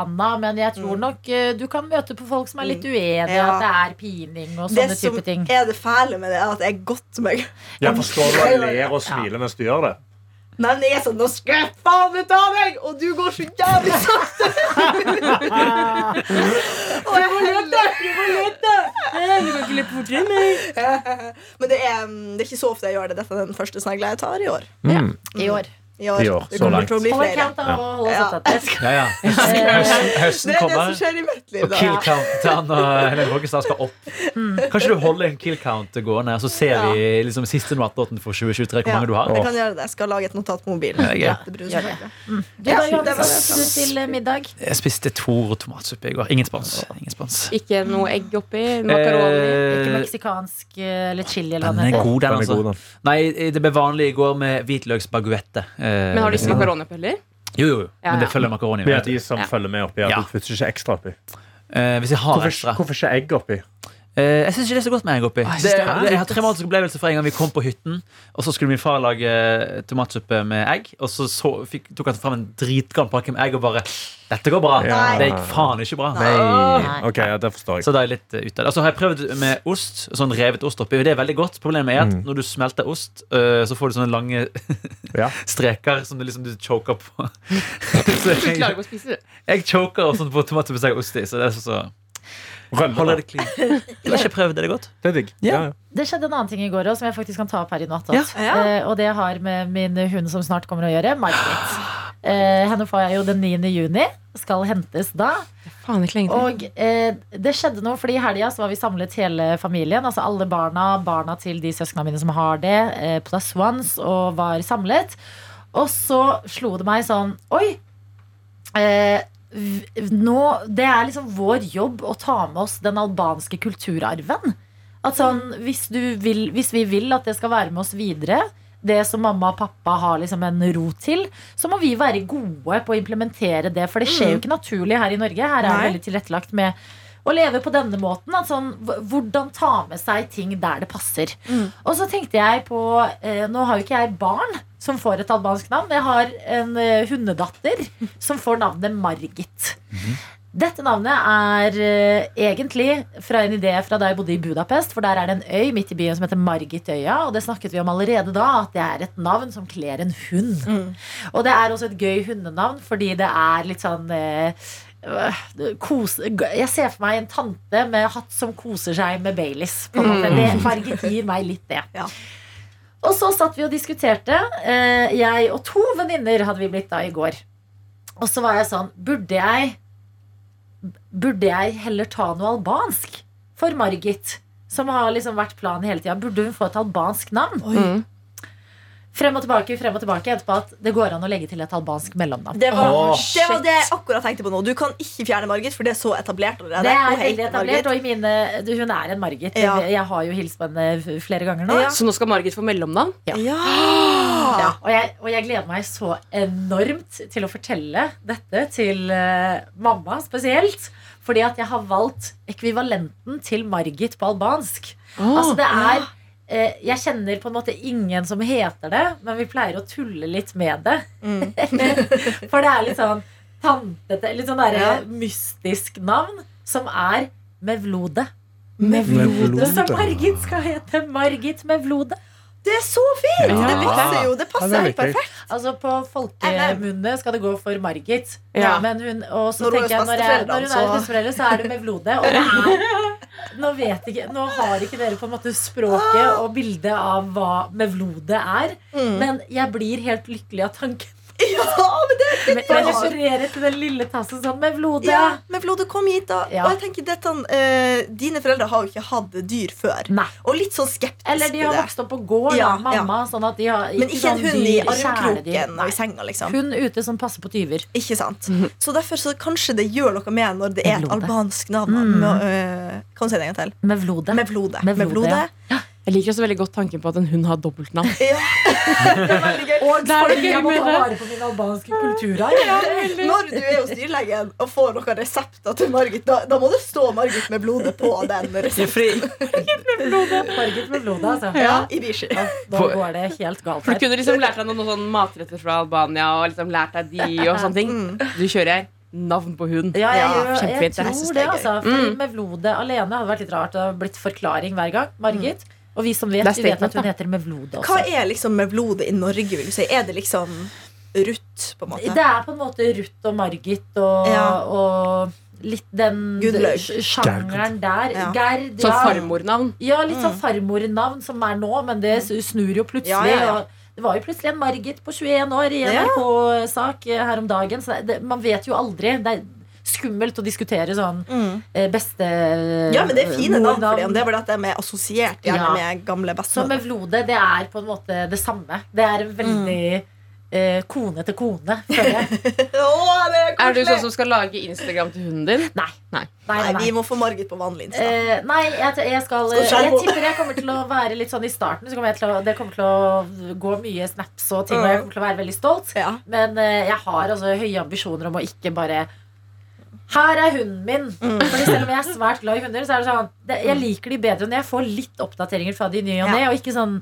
S3: Anna, men jeg tror nok eh, du kan møte på folk som er litt uenige,
S4: Mm. Ja.
S3: at det er pining og sånne type ting.
S4: Det som er det fæle med det, er at jeg godter meg.
S2: Jeg forstår du og ler og smiler mens du gjør det.
S4: Nei, men jeg er sånn, nå skal jeg faen ut av meg Og du går så jævlig sakte Og jeg må løpe Jeg må løpe
S6: Du kan ikke løpe fortere enn meg.
S4: Men det er, mm, det er ikke så ofte jeg gjør det Dette er den første snegla jeg tar i år
S2: Mm.
S3: I år.
S4: I år.
S2: I år,
S4: Det
S2: så
S4: kommer
S2: langt.
S4: til å bli flere.
S3: hold
S4: Ja.
S5: Ja, ja. Høsten,
S4: Det er det
S5: kommer.
S4: som skjer i mitt liv,
S5: Og
S4: da.
S5: kill count og Helene Vågestad skal opp. Kanskje du holder en kill count gående, så ser vi liksom siste noatlåten for 2023 hvor mange du har.
S4: Jeg kan gjøre det. Jeg skal lage et notat på mobilen.
S5: Ja, det.
S4: ikke.
S3: Du da, Johannes, hva spiste du til eh, middag?
S5: Jeg spiste Toro tomatsuppe i går. Ingen spons. Ingen spons.
S6: Ikke noe egg oppi. Makaroni.
S3: Ikke
S5: Eh,
S3: meksikansk eh, eller chili eller
S5: den
S3: det
S5: er god, den,
S2: Den er
S5: altså.
S2: god, den.
S5: Nei, det ble vanlig i går med hvitløksbaguette. Eh,
S6: Men har du ikke
S5: jeg-
S6: makaroni oppi heller?
S5: Jo, jo, jo.
S6: Ja,
S5: Men det
S6: ja.
S5: følger makaroni
S2: Vi er de som
S6: Ja.
S2: følger med oppi. Ja. Du putter ikke ekstra oppi.
S5: Eh, hvis jeg har
S2: Hvorfor,
S5: ekstra.
S2: hvorfor ikke egg oppi?
S5: Eh, jeg syns ikke det er så godt med egg oppi. Det, jeg har traumatisk opplevelse fra en gang vi kom på hytten. Og så skulle min far lage tomatsuppe med egg. Og så, så fikk, tok han fram en dritgammel pakke med egg og bare Dette går bra.
S2: Ja.
S5: Det gikk faen ikke bra.
S2: Nei. Ok, ja, det forstår jeg.
S5: Så da er jeg litt uh, ute. Og så har jeg prøvd med ost. Sånn revet ost oppi. Det er veldig godt. Problemet er at
S2: Mm.
S5: når du smelter ost, uh, så får du sånne lange streker som du liksom du choker på. så
S6: Du klarer
S5: jeg,
S6: ikke å spise det.
S5: jeg choker og sånt på tomatsuppe har ost i. Så det er så, så holder det clean. Jeg har ikke prøvd det? Er det godt?
S2: Det er digg.
S5: Ja.
S2: Ja, ja.
S3: Det skjedde en annen ting i går òg som jeg faktisk kan ta opp her i natt.
S5: Ja.
S4: Ja.
S3: Eh, og det har med min hund som snart kommer å gjøre, Margaret. Eh, henne får jeg jo den 9. juni. Skal hentes da.
S6: Faen, ikke lenge til.
S3: Og eh, det skjedde noe, fordi i helga så var vi samlet hele familien. Altså alle barna, barna til de søsknene mine som har det, eh, plus ones, og var samlet. Og så slo det meg sånn Oi! Eh, nå, det er liksom vår jobb å ta med oss den albanske kulturarven. At sånn, hvis, du vil, hvis vi vil at det skal være med oss videre, det som mamma og pappa har liksom en rot til, så må vi være gode på å implementere det. For det skjer jo ikke naturlig her i Norge. Her er det veldig tilrettelagt med å leve på denne måten. At sånn, hvordan ta med seg ting der det passer. Og så tenkte jeg på eh, Nå har jo ikke jeg barn som får et albansk navn. Jeg har en eh, hundedatter som får navnet Margit. Dette navnet er eh, egentlig fra en idé fra da jeg bodde i Budapest. For der er det en øy midt i byen som heter Margitøya. Og det snakket vi om allerede da, at det er et navn som kler en hund. Og det er også et gøy hundenavn fordi det er litt sånn eh, kose, Jeg ser for meg en tante med hatt som koser seg med Baileys. På en måte. Det, farget gir meg litt det.
S4: Ja.
S3: Og så satt vi og diskuterte. Eh, jeg og to venninner hadde vi blitt da i går. Og så var jeg sånn Burde jeg Burde jeg heller ta noe albansk for Margit? Som har liksom vært planen hele tida. Burde hun få et albansk navn?
S6: Mm.
S3: Frem og tilbake, frem og tilbake. Endte på at det går an å legge til et albansk mellomnavn.
S4: Det var,
S2: oh,
S4: det var det jeg akkurat tenkte på nå. Du kan ikke fjerne Margit, for det er så etablert allerede.
S3: Det er veldig etablert, og i mine, hun er en Margit.
S4: Ja.
S3: Jeg har jo hilst på henne flere ganger nå.
S4: Ja.
S6: Så nå skal Margit få mellomnavn?
S3: Ja.
S4: Ja.
S3: Ja, og, jeg, og jeg gleder meg så enormt til å fortelle dette til uh, mamma spesielt. Fordi at jeg har valgt ekvivalenten til Margit på albansk. altså det er Jeg kjenner på en måte ingen som heter det, men vi pleier å tulle litt med det. For det er litt sånn tantete, litt sånn der,
S4: Ja.
S3: mystisk navn som er Mevlode.
S2: Mevlode.
S3: Så Margit skal hete Margit Mevlode.
S4: Det er så fint!
S6: Ja.
S4: Det passer jo. Det passer
S2: er
S4: helt perfekt.
S3: Altså På folkemunne skal det gå for Margit.
S6: Ja.
S3: Men hun, og så
S4: Når er
S3: tenker jeg når, jeg, når hun er
S4: så-
S3: så er det blodet. Og det er Nå vet ikke Nå har ikke dere på en måte språket og bildet av hva Mevlode er.
S4: Mm.
S3: Men jeg blir helt lykkelig av tanken
S4: Ja, men det er
S3: men referere til den lille tassen sånn med Flode.
S4: ja, med Flode, kom hit, da.
S3: Ja.
S4: Og jeg tenker dette, eh, Dine foreldre har jo ikke hatt dyr før.
S3: Nei.
S4: Og litt sånn skeptisk
S3: Eller de har vokst opp på gård,
S4: Ja,
S3: mamma. Sånn at de har
S4: Men ikke en
S3: hund
S4: hund i armkroken og i senga, liksom.
S3: Hund ute som passer på tyver.
S4: Ikke sant? Så derfor så kanskje det gjør noe med når det er et albansk navn.
S3: Mm.
S4: Med, øh, kan du si det en gang til?
S3: Mevlode.
S4: Mevlode.
S3: Mevlode, ja.
S6: Jeg liker også veldig godt tanken på at en hund har dobbeltnavn.
S4: Ja. det er veldig gøy.
S3: Og
S6: Det er
S3: fordi jeg må ta vare på min albanske kulturarv.
S4: Når du er hos dyrlegen og får noen resepter til Margit, da, da må det stå Margit med blodet på den resepten.
S5: Margit med blodet,
S3: Margit Mevlode, altså.
S4: Ja, i Bishi.
S3: Ja, da går det helt galt
S6: For du kunne liksom lært deg noen, noen matretter fra Albania og liksom lært deg de og sånne ting. Du kjører navn på hund.
S3: Ja, jeg,
S4: Ja,
S3: jeg
S6: kjempefint, jeg
S3: tror det,
S4: det er gøy.
S3: altså. Fordi alene hadde vært litt rart. Det hadde blitt forklaring hver gang. Margit. Og vi som vet, vi vet at hun heter Mevlode
S4: Hva
S3: også.
S4: er liksom Mevlode i Norge, vil du si? Er det liksom Ruth, på en måte?
S3: Det er på en måte Ruth og Margit og,
S4: Ja.
S3: og litt den sjangeren der.
S4: Ja.
S3: Gerd,
S6: Sånn farmornavn.
S3: Ja, litt sånn farmornavn som er nå, men det snur jo plutselig.
S4: Ja, ja, ja.
S3: Det var jo plutselig en Margit på 21 år i
S4: Ja.
S3: NRK-sak her om dagen. Så det, man vet jo aldri. Det er skummelt å diskutere sånn eh, beste
S4: Ja, men det er fine navn for dem. Det er bare at de er assosiert gjerne
S3: Ja.
S4: med gamle
S3: Så
S4: med
S3: Mevlode, det er på en måte det samme. Det er veldig eh, kone til kone, føler jeg.
S4: Åh, det er
S6: Er du sånn som skal lage Instagram til hunden din?
S3: Nei.
S6: Nei.
S3: Nei,
S4: Nei,
S3: nei,
S4: vi må få Margit på vanlig Insta.
S3: Eh, nei, jeg, jeg skal
S4: Skal
S3: Jeg tipper jeg kommer til å være litt sånn i starten. Så kommer jeg til å, det kommer til å gå mye snaps og ting, og jeg kommer til å være veldig stolt.
S4: Ja.
S3: Men eh, jeg har altså høye ambisjoner om å ikke bare her er hunden min. Fordi selv om jeg er svært glad i hunder, så er det sånn det, Jeg liker de bedre når jeg får litt oppdateringer fra de nye ny og ne, og ikke sånn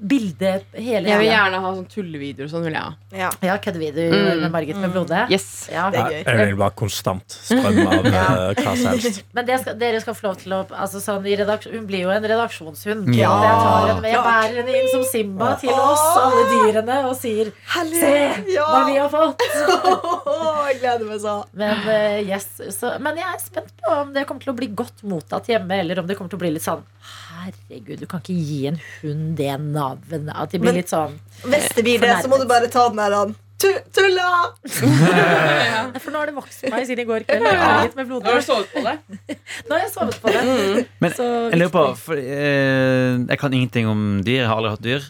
S3: bilde hele tiden.
S6: Jeg vil gjerne ha sånn tullevideoer sånn. vil jeg ha
S4: Ja,
S3: Ja, køddevideoer
S6: Mm.
S3: med Margit med blode.
S6: Yes
S3: Ja.
S4: det er gøy.
S2: Jeg vil bare konstant strømme av ja. hva som helst.
S3: Men det skal, dere skal få lov til å altså sånn, i Hun blir jo en redaksjonshund.
S5: Ja.
S3: Jeg, tar henne med, jeg bærer henne inn som Simba til oss, alle dyrene, og sier
S4: Herlig!
S3: Se
S4: Ja.
S3: hva vi har fått!
S4: Jeg gleder meg så.
S3: Men, uh, yes, så, men jeg er spent på om det kommer til å bli godt mottatt hjemme, eller om det kommer til å bli litt sånn Herregud, du kan ikke gi en hund det navnet. At de blir
S4: Men-
S3: litt sånn
S4: Hvis det blir det, så må du bare ta den der han. Tu- ja.
S3: For nå har det vokst på meg siden i går kveld. Jeg har litt med
S6: Nå har du sovet på det?
S3: Nå har jeg sovet på det.
S5: Men
S3: Så
S5: jeg lurer på, for, eh, jeg kan ingenting om dyr. Jeg har aldri hatt dyr.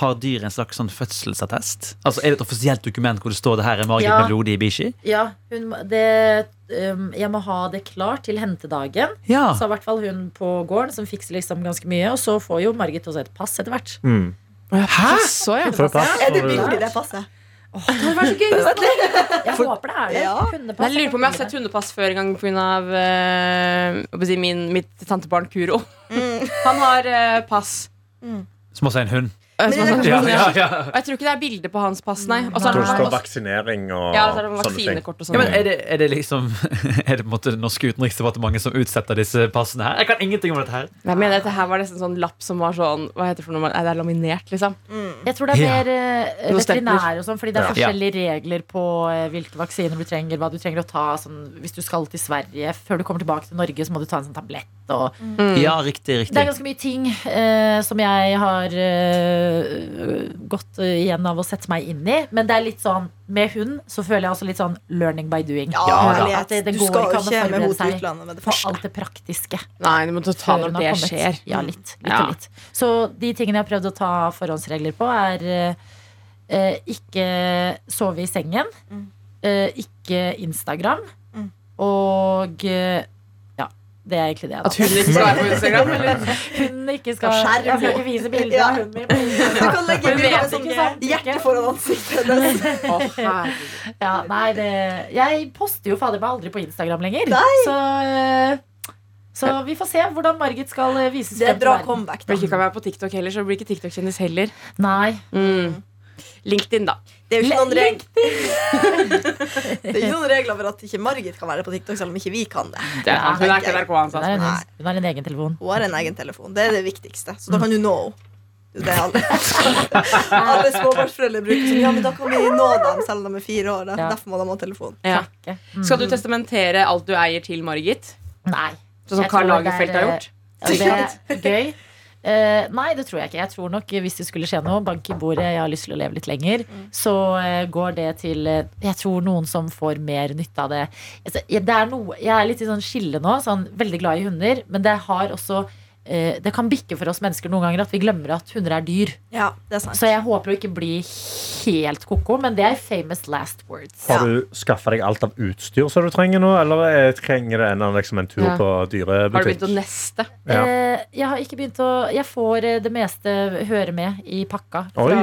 S5: Har dyr en slags sånn fødselsattest? Altså Er det et offisielt dokument hvor det står det her er Margit
S3: Ja.
S5: med blodig bikkje?
S3: Ja, hun, det, um, jeg må ha det klart til hentedagen.
S5: Ja.
S3: Så i hvert fall hun på gården som fikser liksom ganske mye. Og så får jo Margit også et pass etter hvert.
S2: Mm.
S6: Hæ? Så, ja.
S2: Pass?
S4: Er det billig, det passet?
S3: Åh, det hadde vært så gøy! hvis det var det. Jeg håper det er det.
S4: Ja.
S3: Hundepass
S6: Jeg lurer på om jeg har sett hundepass før en gang pga. Si, min- mitt tantebarn Kuro. Han har eh, pass.
S5: Som også er en hund.
S4: Men det er
S5: Ja,
S4: kanskje-
S5: ja, ja.
S6: Og jeg tror ikke det er bilde på hans pass, nei. Og så er
S2: det
S6: det,
S2: står vaksinering og
S6: ja, så er det
S2: sånne ting.
S6: vaksinekort og
S5: Ja,
S6: sånn.
S5: men er det, er det liksom Er det på en måte det norske utenriksdepartementet som utsetter disse passene her? Jeg kan ingenting om dette her.
S6: Jeg mener dette her var nesten sånn lapp som var sånn Hva heter det for noe? Nei, det er laminert, liksom.
S3: Jeg tror det er
S5: Ja.
S3: mer eh,
S6: stempler.
S3: veterinær og sånn, fordi det er
S2: Ja.
S3: forskjellige regler på eh, hvilke vaksiner du trenger, hva du trenger å ta. Sånn, hvis du skal til Sverige før du kommer tilbake til Norge, så må du ta en sånn tablett. Og
S5: Ja, riktig,
S3: Det er ganske mye ting eh, som jeg har eh, gått igjen av å sette meg inn i. Men det er litt sånn med hund så føler jeg også litt sånn learning by doing.
S4: Ja,
S5: Ja,
S3: det- det
S4: du
S3: går
S4: skal
S3: ikke
S4: jo ikke med
S3: forberede til
S4: utlandet med det
S3: For alt det praktiske.
S6: Nei, du må ta når det skjer.
S3: Ja, litt. litt,
S6: Ja.
S3: litt. Så de tingene jeg har prøvd å ta forhåndsregler på, er eh, eh, ikke sove i sengen, eh, ikke Instagram,
S4: Mm.
S3: og eh, det er egentlig det.
S6: At hun ikke skal være på Instagram? Eller?
S3: Hunden ikke skal
S4: Skal skjerme.
S3: Jeg skal ikke vise bilder
S4: Ja.
S3: av hunden min. på
S4: Du kan legge bilde
S3: vet
S4: av
S3: ikke
S4: sånn hjerte foran ansiktet hennes.
S6: oh.
S3: Ja, nei, det, jeg poster jo fader meg aldri på Instagram lenger.
S4: Nei.
S3: Så, eh, så vi får se hvordan Margit skal eh, vises
S4: Det er bra comeback.
S6: Du
S4: Da.
S6: ikke kan være på TikTok heller, så blir ikke TikTok-kjendis heller.
S3: Nei.
S6: Mm. LinkedIn, da.
S4: Det er jo ikke noen, reg det er ikke noen regler for at ikke Margit kan være på TikTok, selv om ikke vi kan det.
S6: Det er, hun er ikke
S4: jeg-
S6: NRK
S3: Hun har en, hun har en egen telefon.
S4: Hun har en egen telefon. Det er det viktigste. Så da kan du nå henne. Det er alle, alle småbarnsforeldre bruker sånn. Ja, men da kan vi nå dem selv om de er fire år. Da.
S3: Ja.
S4: Derfor må de ha telefon.
S6: Ja.
S3: Mm.
S6: Skal du testamentere alt du eier til Margit?
S3: Nei.
S6: Sånn som Karl Lagerfeldt
S3: er,
S6: har gjort?
S3: Ja, det er gøy. Eh, nei, det tror jeg ikke. Jeg tror nok Hvis det skulle skje noe, bank i bordet, jeg har lyst til å leve litt lenger, så uh, går det til uh, Jeg tror noen som får mer nytte av det. Altså, jeg- det er noe, jeg er litt i sånn skille nå, sånn veldig glad i hunder, men det har også det kan bikke for oss mennesker noen ganger at vi glemmer at hunder er dyr.
S4: Ja, det er sant.
S3: Så jeg håper å ikke bli helt ko-ko, men det er famous last words.
S2: Har du skaffa deg alt av utstyr som du trenger nå, eller eh, trenger det ennå liksom en tur
S6: Ja.
S2: på
S6: Har du begynt å neste?
S2: Ja.
S3: Eh, jeg har ikke begynt å Jeg får eh, det meste høre med i pakka fra
S2: Oi.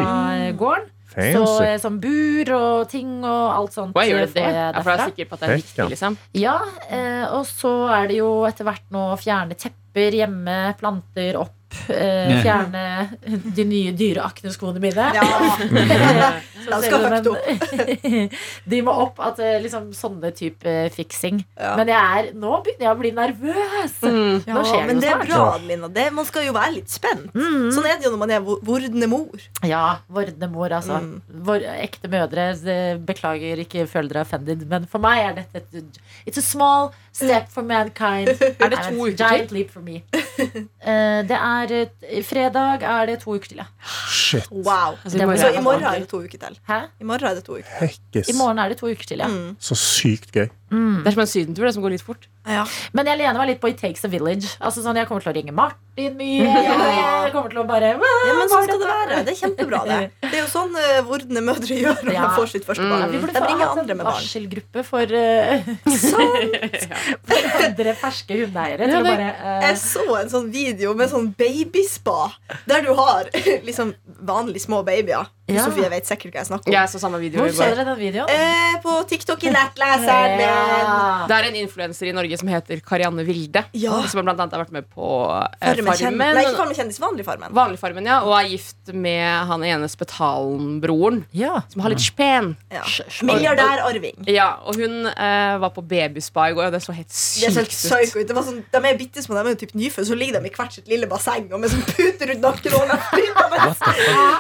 S3: eh, gården. Så eh, som bur og ting og alt sånt.
S6: Hva gjør
S3: du
S6: det
S3: får jeg
S6: Ja, for jeg er sikker på at det er viktig, liksom.
S3: Ja, eh, og så er det jo etter hvert nå å fjerne tepper hjemme, planter opp. Eh, fjerne de nye dyre akneskoene mine.
S4: Ja.
S3: Så
S4: De
S3: ser
S4: skal
S3: du,
S4: høyt
S3: De må opp. At, eh, liksom sånne type fiksing.
S4: Ja.
S3: Men jeg er, nå begynner jeg å bli nervøs.
S6: Mm.
S3: Nå skjer det
S4: men det er
S3: snart.
S4: bra, Lina. Det, man skal jo være litt spent.
S3: Mm.
S4: Sånn er det jo når man er vo- vordende mor.
S3: Ja, vordende mor, altså.
S4: Mm.
S3: Vår, ekte mødre. eh, Beklager, ikke føl dere offended. Men for meg er dette et It's a small step for mankind.
S6: Er det to
S3: uker
S6: uker
S3: giant leap for me. Uh, det er eh, Fredag er det to uker til, ja.
S2: Shit.
S4: Wow.
S6: Altså, i morgen.
S4: Så i morgen er det to uker til.
S3: Hæ?
S4: I morgen er det to uker. til.
S2: Hekkes.
S3: I morgen er det to uker til, ja.
S4: Mm.
S2: Så sykt gøy.
S3: Mm.
S6: Det er som en sydentur, det som går litt fort.
S4: Ja.
S3: Men jeg lener meg litt på It Takes a Village. Altså sånn, Jeg kommer til å ringe Martin mye. Jeg kommer til å bare
S4: Ja, men sånn skal det være. Det er kjempebra, det. Det er jo sånn uh, vordende mødre gjør når
S3: Ja.
S4: de får sitt første
S6: Mm.
S3: Ja,
S4: barn.
S3: vi burde
S4: De
S3: få hatt en
S4: med barn.
S3: varselgruppe for, eh, for andre ferske hundeeiere.
S6: Ja,
S3: bare eh,
S4: Jeg så en sånn video med sånn babyspa, der du har liksom vanlig små babyer.
S3: Ja.
S4: Sofie vet sikkert hva jeg snakker om.
S6: Jeg så samme video
S3: Hvor
S6: ser
S3: dere den videoen?
S4: Eh, på TikTok i nettleseren.
S3: Ja.
S6: Det er en influenser i Norge som heter Karianne Vilde.
S4: Ja.
S6: Som blant annet har vært med på eh,
S4: Farmen Nei, ikke Farmen kjendis, vanlig Farmen.
S6: Vanlig Farmen, ja. Og er gift med han ene Spetalen-broren,
S3: Ja.
S6: som har litt spen.
S4: Ja. Milliardærarving.
S6: Ja, og hun eh, var på babyspa i går, og det så helt
S4: Det er så helt
S6: sykt ut.
S4: ut. Det var sånn, de er bitte små, de er jo typ nyfødt, så ligger de i hvert sitt lille basseng og med sånn puter rundt nakken.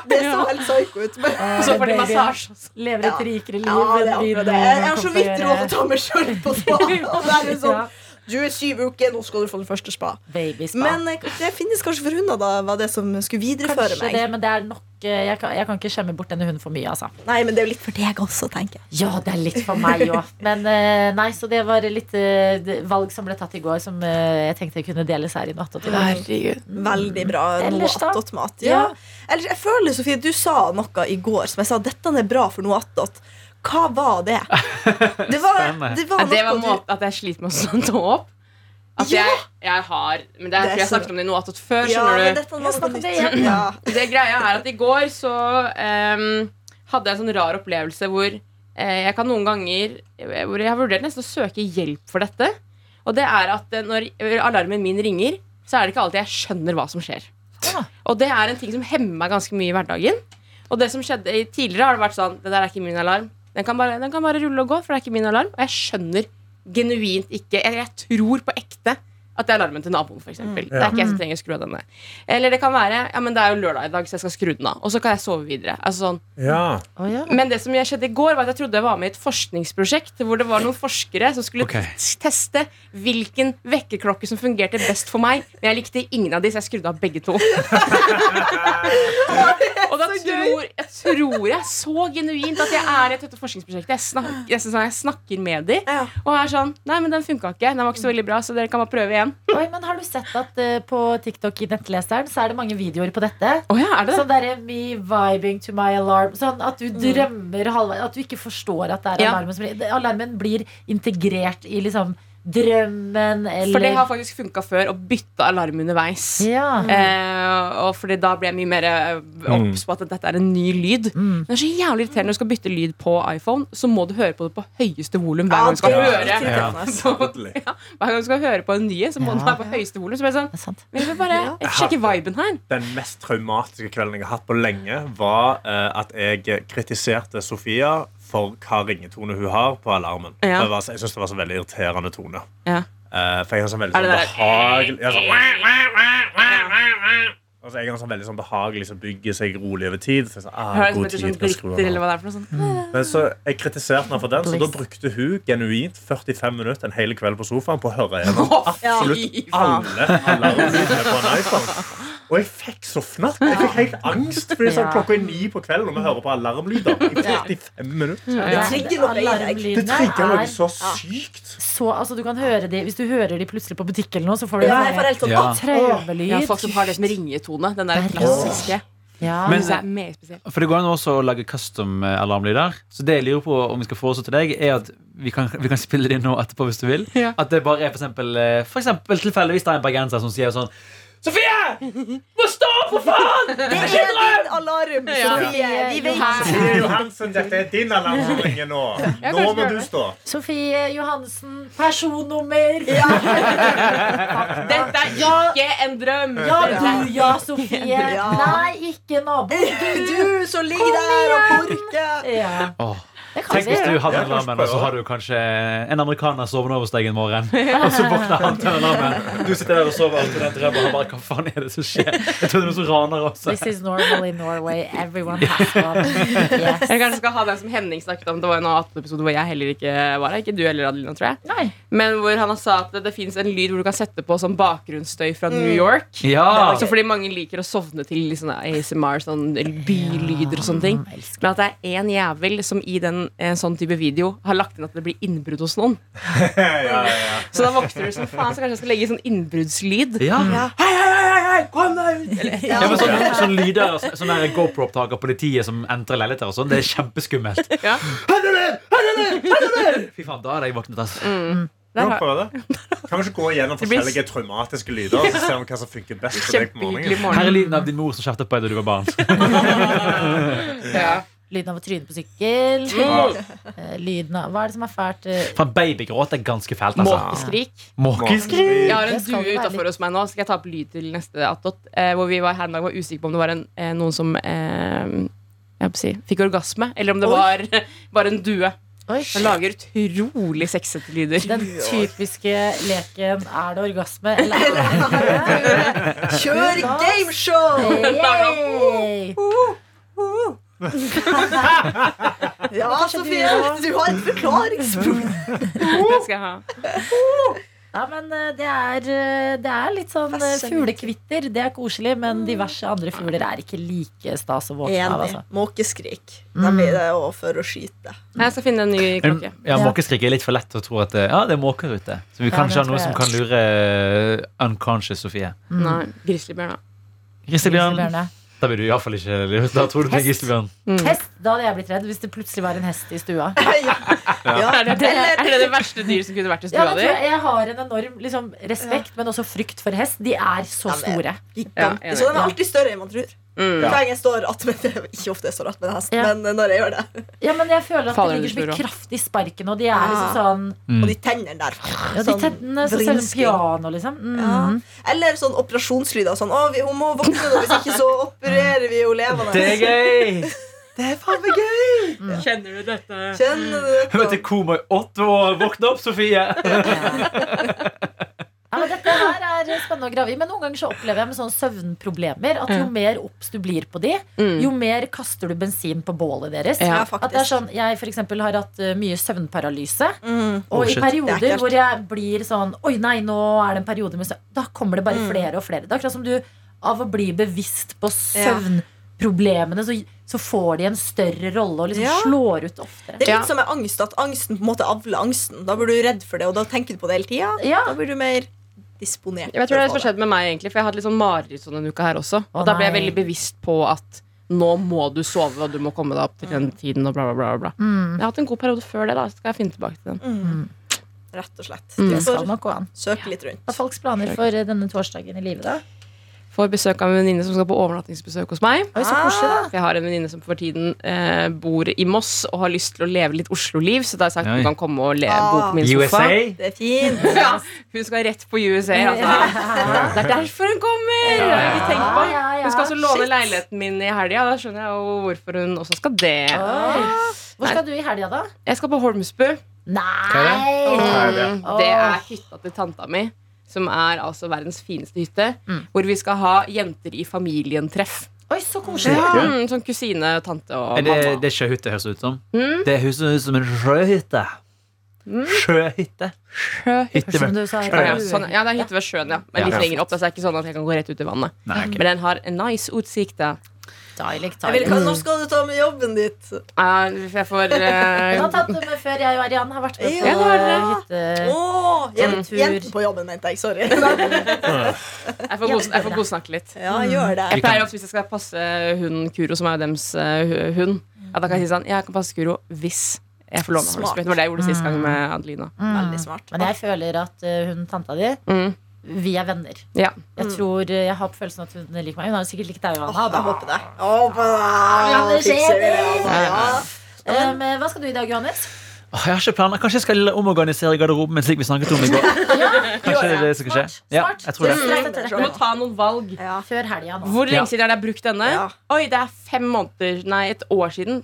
S4: Det så helt psycho ut.
S3: Eh,
S6: Og så får de massasje.
S3: Lever et rikere liv.
S4: ja, det er akkurat det. Jeg har så vidt råd til å ta meg sjøl på spa. Og det er det sånn
S3: Ja.
S4: Du er syv uker, nå skal du få den første spa.
S3: Babyspa.
S4: Men eh, det finnes kanskje for hunder, da, var det som skulle videreføre
S3: Kanskje
S4: meg.
S3: det, men det er nok eh, jeg kan, jeg kan ikke skjemme bort denne hunden for mye, altså.
S4: Nei, men det er jo litt for deg også, tenker jeg.
S3: Ja, det er litt for meg òg. Men eh, nei, så det var litt valg som ble tatt i går, som jeg tenkte jeg kunne deles her i natt. Og til.
S6: Herregud.
S4: Veldig bra. Noe
S3: Ellers da?
S4: attåtmat.
S3: Ja.
S4: Ja. Ellers, jeg føler, Sofie, du sa noe i går som jeg sa dette er bra for noe attåt. Hva var det? Det var, det var
S6: Ja, det var
S4: noe du
S6: at jeg sliter med å stå opp. At
S4: Ja.
S6: jeg, jeg har Men det er
S4: Det er
S6: jeg
S4: har
S6: snakket om det i noe attåt før.
S4: Ja,
S6: skjønner du
S4: noe
S3: det.
S4: Ja.
S6: Det greia er at i går så um, hadde jeg en sånn rar opplevelse hvor uh, jeg kan noen ganger Hvor jeg har vurdert nesten å søke hjelp for dette. Og det er at uh, når alarmen min ringer, så er det ikke alltid jeg skjønner hva som skjer.
S3: Ah.
S6: Og det er en ting som hemmer meg ganske mye i hverdagen. Og det som skjedde tidligere, har det vært sånn Det der er ikke min alarm. Den kan bare, den kan bare rulle og gå, for det er ikke min alarm. Og jeg skjønner genuint ikke Jeg, jeg tror på ekte at det er alarmen til naboen, f.eks. eksempel Det er ikke jeg som trenger å skru av denne. Eller det kan være Ja, men det er jo lørdag i dag, så jeg skal skru den av. Og så kan jeg sove videre. Altså sånn
S2: Ja.
S3: Oh, ja.
S6: men det som jeg skjedde i går, var at jeg trodde jeg var med i et forskningsprosjekt hvor det var noen forskere som skulle okay. teste hvilken vekkerklokke som fungerte best for meg. Men jeg likte ingen av de, så jeg skrudde av begge to. Og da tror jeg, tror jeg så genuint at jeg er i et dette forskningsprosjektet. Jeg snakker, jeg, sånn, jeg snakker med de
S4: Ja.
S6: og er sånn Nei, men den funka ikke. Den var ikke så veldig bra, så dere kan bare prøve igjen.
S3: Oi, men Har du sett at uh, på TikTok i nettleseren så er det mange videoer på dette?
S6: Oh, ja, er det?
S3: Sånn derre me vibing to my alarm. Sånn at du drømmer halvveis At du ikke forstår at det er alarmen som blir Alarmen blir integrert i liksom drømmen eller
S6: For det har faktisk funka før, å bytte alarm underveis.
S3: ja.
S6: Eh, og fordi da ble jeg mye mer eh, obs på at dette er en ny lyd.
S3: Mm.
S6: Det er så jævlig irriterende når du skal bytte lyd på iPhone, så må du høre på det på høyeste volum hver gang du skal
S4: det er
S6: høre.
S4: Ja. irriterende.
S2: Forferdelig.
S6: Ja, hver gang du skal høre på en nye, så må
S3: Ja.
S6: den være på høyeste volum. Så blir det sånn,
S3: Det sant.
S6: men vil bare
S4: Ja.
S6: sjekke viben her.
S2: Den mest traumatiske kvelden jeg har hatt på lenge, var uh, at jeg kritiserte Sofia for hva ringetone hun har på alarmen.
S6: Ja.
S2: Det var, jeg syns det var så veldig irriterende tone.
S6: Ja.
S2: Eh, for jeg har sånn veldig sånn behagelig jeg sånn. Altså, jeg har sånn veldig sånn behagelig som bygger seg rolig over tid. Så jeg så, ah,
S6: det som
S2: god tid,
S6: sånn eller hva det er for noe sånt.
S2: Men så jeg kritiserte henne for den, så da brukte hun genuint 45 minutter en hel kveld på sofaen på å høre gjennom absolutt alle alarmene på en iPhone. Og jeg fikk så fnatt. Jeg fikk helt angst. Fordi sånn, klokka er ni på kvelden, og vi hører på alarmlyder i 45 minutter.
S4: Det trigger noe i.
S2: Det trigger noe så sykt.
S3: så Altså, du kan høre de Hvis du hører de plutselig på butikken eller noe, så får du
S4: Ja, får helt sånn
S5: Ja.
S4: «Åh,
S3: traumelyd.
S6: Ja, folk som har det som ringetone. Den der
S3: er
S6: klassiske.
S3: Ja.
S5: Men-
S6: det.
S5: For det går an også å lage custom eh, alarmlyder. Så det jeg lurer på om vi skal foreslå til deg, er at vi kan, vi kan spille det inn nå etterpå hvis du vil.
S6: Ja.
S5: At det bare er for eksempel, eh, for eksempel tilfeldigvis det er en bergenser som sier sånn Sofie! Må stå opp, for faen!
S4: Det er din alarm,
S6: Ja.
S4: Sofie. Vi vet
S2: Siri Johansen, dette er din alarm nå. Nå må du stå.
S3: Sofie Johansen, personnummer.
S6: Dette er ikke en drøm!
S3: Ja, du, ja, Sofie. Nei, ikke nabo.
S4: Du som ligger der og porker.
S3: Ja.
S5: Tenk hvis du hadde en alarmen, og så har du kanskje en amerikaner sovende over hos deg en morgen. Og så våkner han til alarmen. Du sitter der og sover, og den drømmen. Han bare, hva faen er det som skjer? Jeg tror det noen som raner også.
S3: This is normal in Norway. Everyone has one. Yes.
S6: Jeg kanskje skal ha den som Henning snakket om. Det var en annen episode hvor jeg heller ikke var her. Ikke du heller, Adelina, tror jeg.
S3: Nei.
S6: Men hvor han har sa at det, det fins en lyd hvor du kan sette på sånn bakgrunnsstøy fra New York.
S5: Ja.
S6: Så fordi mange liker å sovne til sånn ASMR, sånn bylyder og sånne ting. Men at det er en jævel som i den en sånn type video har lagt inn at det blir innbrudd hos noen.
S2: Ja, ja, ja.
S6: Så da våkner du som faen, så kanskje jeg skal legge i sånn innbruddslyd.
S5: Ja.
S4: Ja.
S6: Hei, hei, hei, hei, kom deg ut!
S5: Ja, men sånn, sånn lyder så- Sånn der GoPro-opptak av politiet som entrer leiligheter og sånn, det er kjempeskummelt.
S6: Ja.
S5: Fy faen, da hadde jeg våknet, altså.
S2: Mm.
S6: Har-
S2: Kan vi ikke gå gjennom forskjellige traumatiske lyder og se om hva som funker best for deg på morgenen?
S5: Her er lyden av din mor som kjeftet på deg da du var barn.
S6: Ja.
S3: Lyden av å tryne på sykkel. Eh, Lyden av Hva er det som er fælt? eh,
S5: Faen, babygråt er ganske fælt, altså.
S6: Måkeskrik.
S5: Måkeskrik.
S6: Jeg har en due utafor hos meg nå. Skal jeg ta opp lyd til neste attåt? Eh, hvor vi var her en dag var usikre på om det var en, eh, noen som eh, jeg si, fikk orgasme, eller om det var, bare en due.
S3: Oi,
S6: Den lager utrolig sexete lyder.
S3: Den typiske leken er det orgasme, eller er det
S4: Kjør gameshow!
S3: Yay!
S4: Ja, Sofie,
S3: du-
S4: har et forklaringsproblem.
S6: Det skal jeg ha.
S3: Ja, men eh, det er, eh, det er litt sånn eh, fuglekvitter. Det er koselig, men diverse andre fugler er ikke like stas å våkne av. Altså.
S4: Måkeskrik. Da blir det òg for å skyte.
S6: Jeg skal finne en ny klokke.
S5: ja, Måkeskrik er litt for lett å tro at det, ja, det er måker ute. Så vi kan ikke ha noe som kan lure unconscious Sofie.
S6: Nei, Grizzlybjørn, da.
S5: Grizzlybjørn. Da blir du iallfall ikke. Da tror du det
S3: Hest.
S5: grizzlybjørn.
S3: Hest, da hadde jeg blitt redd hvis det plutselig var en hest i stua.
S4: ja. Ja.
S6: Er det, er det det verste dyret som kunne vært i stua
S3: ja,
S6: di?
S3: jeg, jeg har en enorm liksom, respekt, men også frykt for hest. De er så store.
S4: Så den er alltid større enn man tror.
S6: Mm.
S2: Ja.
S4: Hver gang jeg står attmed Ikke ofte jeg står attmed en hest,
S3: Ja.
S4: men når jeg gjør det.
S3: Ja, men jeg føler at
S6: Faller
S3: det ligger så mye kraft i sparken, og de er liksom sånn
S5: Mm.
S4: Og de tennene der.
S3: Ja, de
S4: Sånn
S3: tennene så selv piano, liksom. Mm.
S4: Ja. Eller sånn operasjonslyder. Sånn 'Å, vi, hun må våkne nå, hvis ikke så opererer vi jo levende'.
S5: Det er gøy! Det er faen meg gøy!
S6: Kjenner du dette?
S4: Kjenner du
S5: Hun vet
S4: dette?
S5: koma i åtte år. Våkne opp, Sofie!
S3: Ja, dette her er spennende å grave i. Men noen ganger så opplever jeg med sånne søvnproblemer at jo mer obs du blir på de,
S6: Mm.
S3: jo mer kaster du bensin på bålet deres.
S6: Ja,
S3: At det er sånn, Jeg for eksempel har hatt uh, mye søvnparalyse.
S4: Mm.
S3: Og
S5: Oh,
S3: i perioder
S4: er
S3: hvor jeg blir sånn Oi, nei, nå er det en periode med søvn. Da kommer det bare
S4: Mm.
S3: flere og flere. Det er akkurat som du av å bli bevisst på søvnproblemene, så, så får de en større rolle og liksom
S4: Ja.
S3: slår ut oftere.
S4: Det er litt som med angst, at angsten på en måte avler angsten. Da blir du redd for det, og da tenker du på det hele tida.
S3: Ja.
S4: Da blir du mer disponert.
S6: Jeg tror det er det som
S4: få
S6: har skjedd med meg, egentlig. For jeg hadde litt sånn mareritt sånn denne uka her også. Og da ble jeg veldig bevisst på at nå må du sove, og du må komme deg opp til den tiden, og bla, bla, bla. bla.
S3: Mm.
S6: Jeg har hatt en god periode før det, da. Så skal jeg finne tilbake til den.
S4: Mm. Rett og slett.
S6: Mm.
S3: Det skal nok gå an.
S4: søke litt rundt.
S3: Hva er folks planer for uh, denne torsdagen i livet, da?
S6: Får besøk av en venninne som skal på overnattingsbesøk hos meg.
S3: Oi, så koselig, da.
S6: Jeg har en venninne som for tiden eh, bor i Moss og har lyst til å leve litt Oslo-liv. Så da har jeg sagt
S5: Oi.
S6: hun kan komme og le,
S4: Ah.
S6: bo på min sofa.
S5: USA?
S4: Det er fint.
S6: Ja, hun skal rett på USA. Altså. Det er derfor hun kommer!
S3: Ja, ja,
S6: Hun skal også låne
S3: shit.
S6: leiligheten min i helga. Da skjønner jeg jo hvorfor hun også skal det.
S3: Oh. Hvor skal du i helga, da?
S6: Jeg skal på Holmsbu.
S3: Nei!
S2: Det? er det?
S6: Det er hytta til tanta mi. Som er altså verdens fineste hytte.
S3: Mm.
S6: Hvor vi skal ha jenter i familien-treff.
S3: Oi, så koselig.
S6: Mm, sånn kusine, tante og
S5: Er det,
S6: mamma.
S5: det er sjøhytte, høres det ut som.
S6: Mm.
S5: Det høres ut som en sjøhytte. Sjøhytte. Hytte
S3: ved sjøen.
S6: Ja, ja, sånn, ja, det er hytte ved sjøen, ja. Men litt lenger opp. Så det er ikke sånn at jeg kan gå rett ut i vannet.
S5: Nei, okay.
S6: Men den har en nice utsikt.
S4: Jeg vil, hva, når skal du ta med jobben ditt?
S6: Ja, jeg får
S3: uh...
S6: eh,
S3: har tatt det med før jeg og Arian har vært med på
S4: Ja,
S3: hytte...
S4: Oh, jent, jenten på jobben, mente jeg. Sorry.
S6: Jeg får, gos, jeg får godsnakke litt.
S4: Ja, gjør det.
S6: Jeg pleier ofte hvis jeg skal passe hunden Kuro, som er jo dems eh, hund, at da kan jeg si sånn Jeg kan passe Kuro hvis jeg får låne. Holmsby. Det var det jeg gjorde sist gang med Adelina.
S4: Veldig smart.
S3: Men jeg føler at uh, hun tanta di
S6: Mm.
S3: Vi er venner.
S6: Ja.
S3: Jeg tror, uh, jeg har på følelsen at hun liker meg. Hun har sikkert likt deg,
S4: Åh,
S3: Oh,
S4: jeg håper det. Jeg
S3: Ja,
S4: det.
S3: det
S4: det. Ja.
S3: Um, hva skal du i dag, Johannes?
S5: Oh, jeg har ikke planer. Kanskje jeg skal omorganisere garderoben min, slik vi snakket om i går. Kanskje det er det som skal skje.
S3: Smart,
S5: Ja, jeg tror det.
S6: Du må ta noen valg.
S4: Ja.
S3: Før helga nå.
S6: Hvor lenge siden har det brukt denne?
S4: Ja.
S6: Oi, det er fem måneder Nei, et år siden.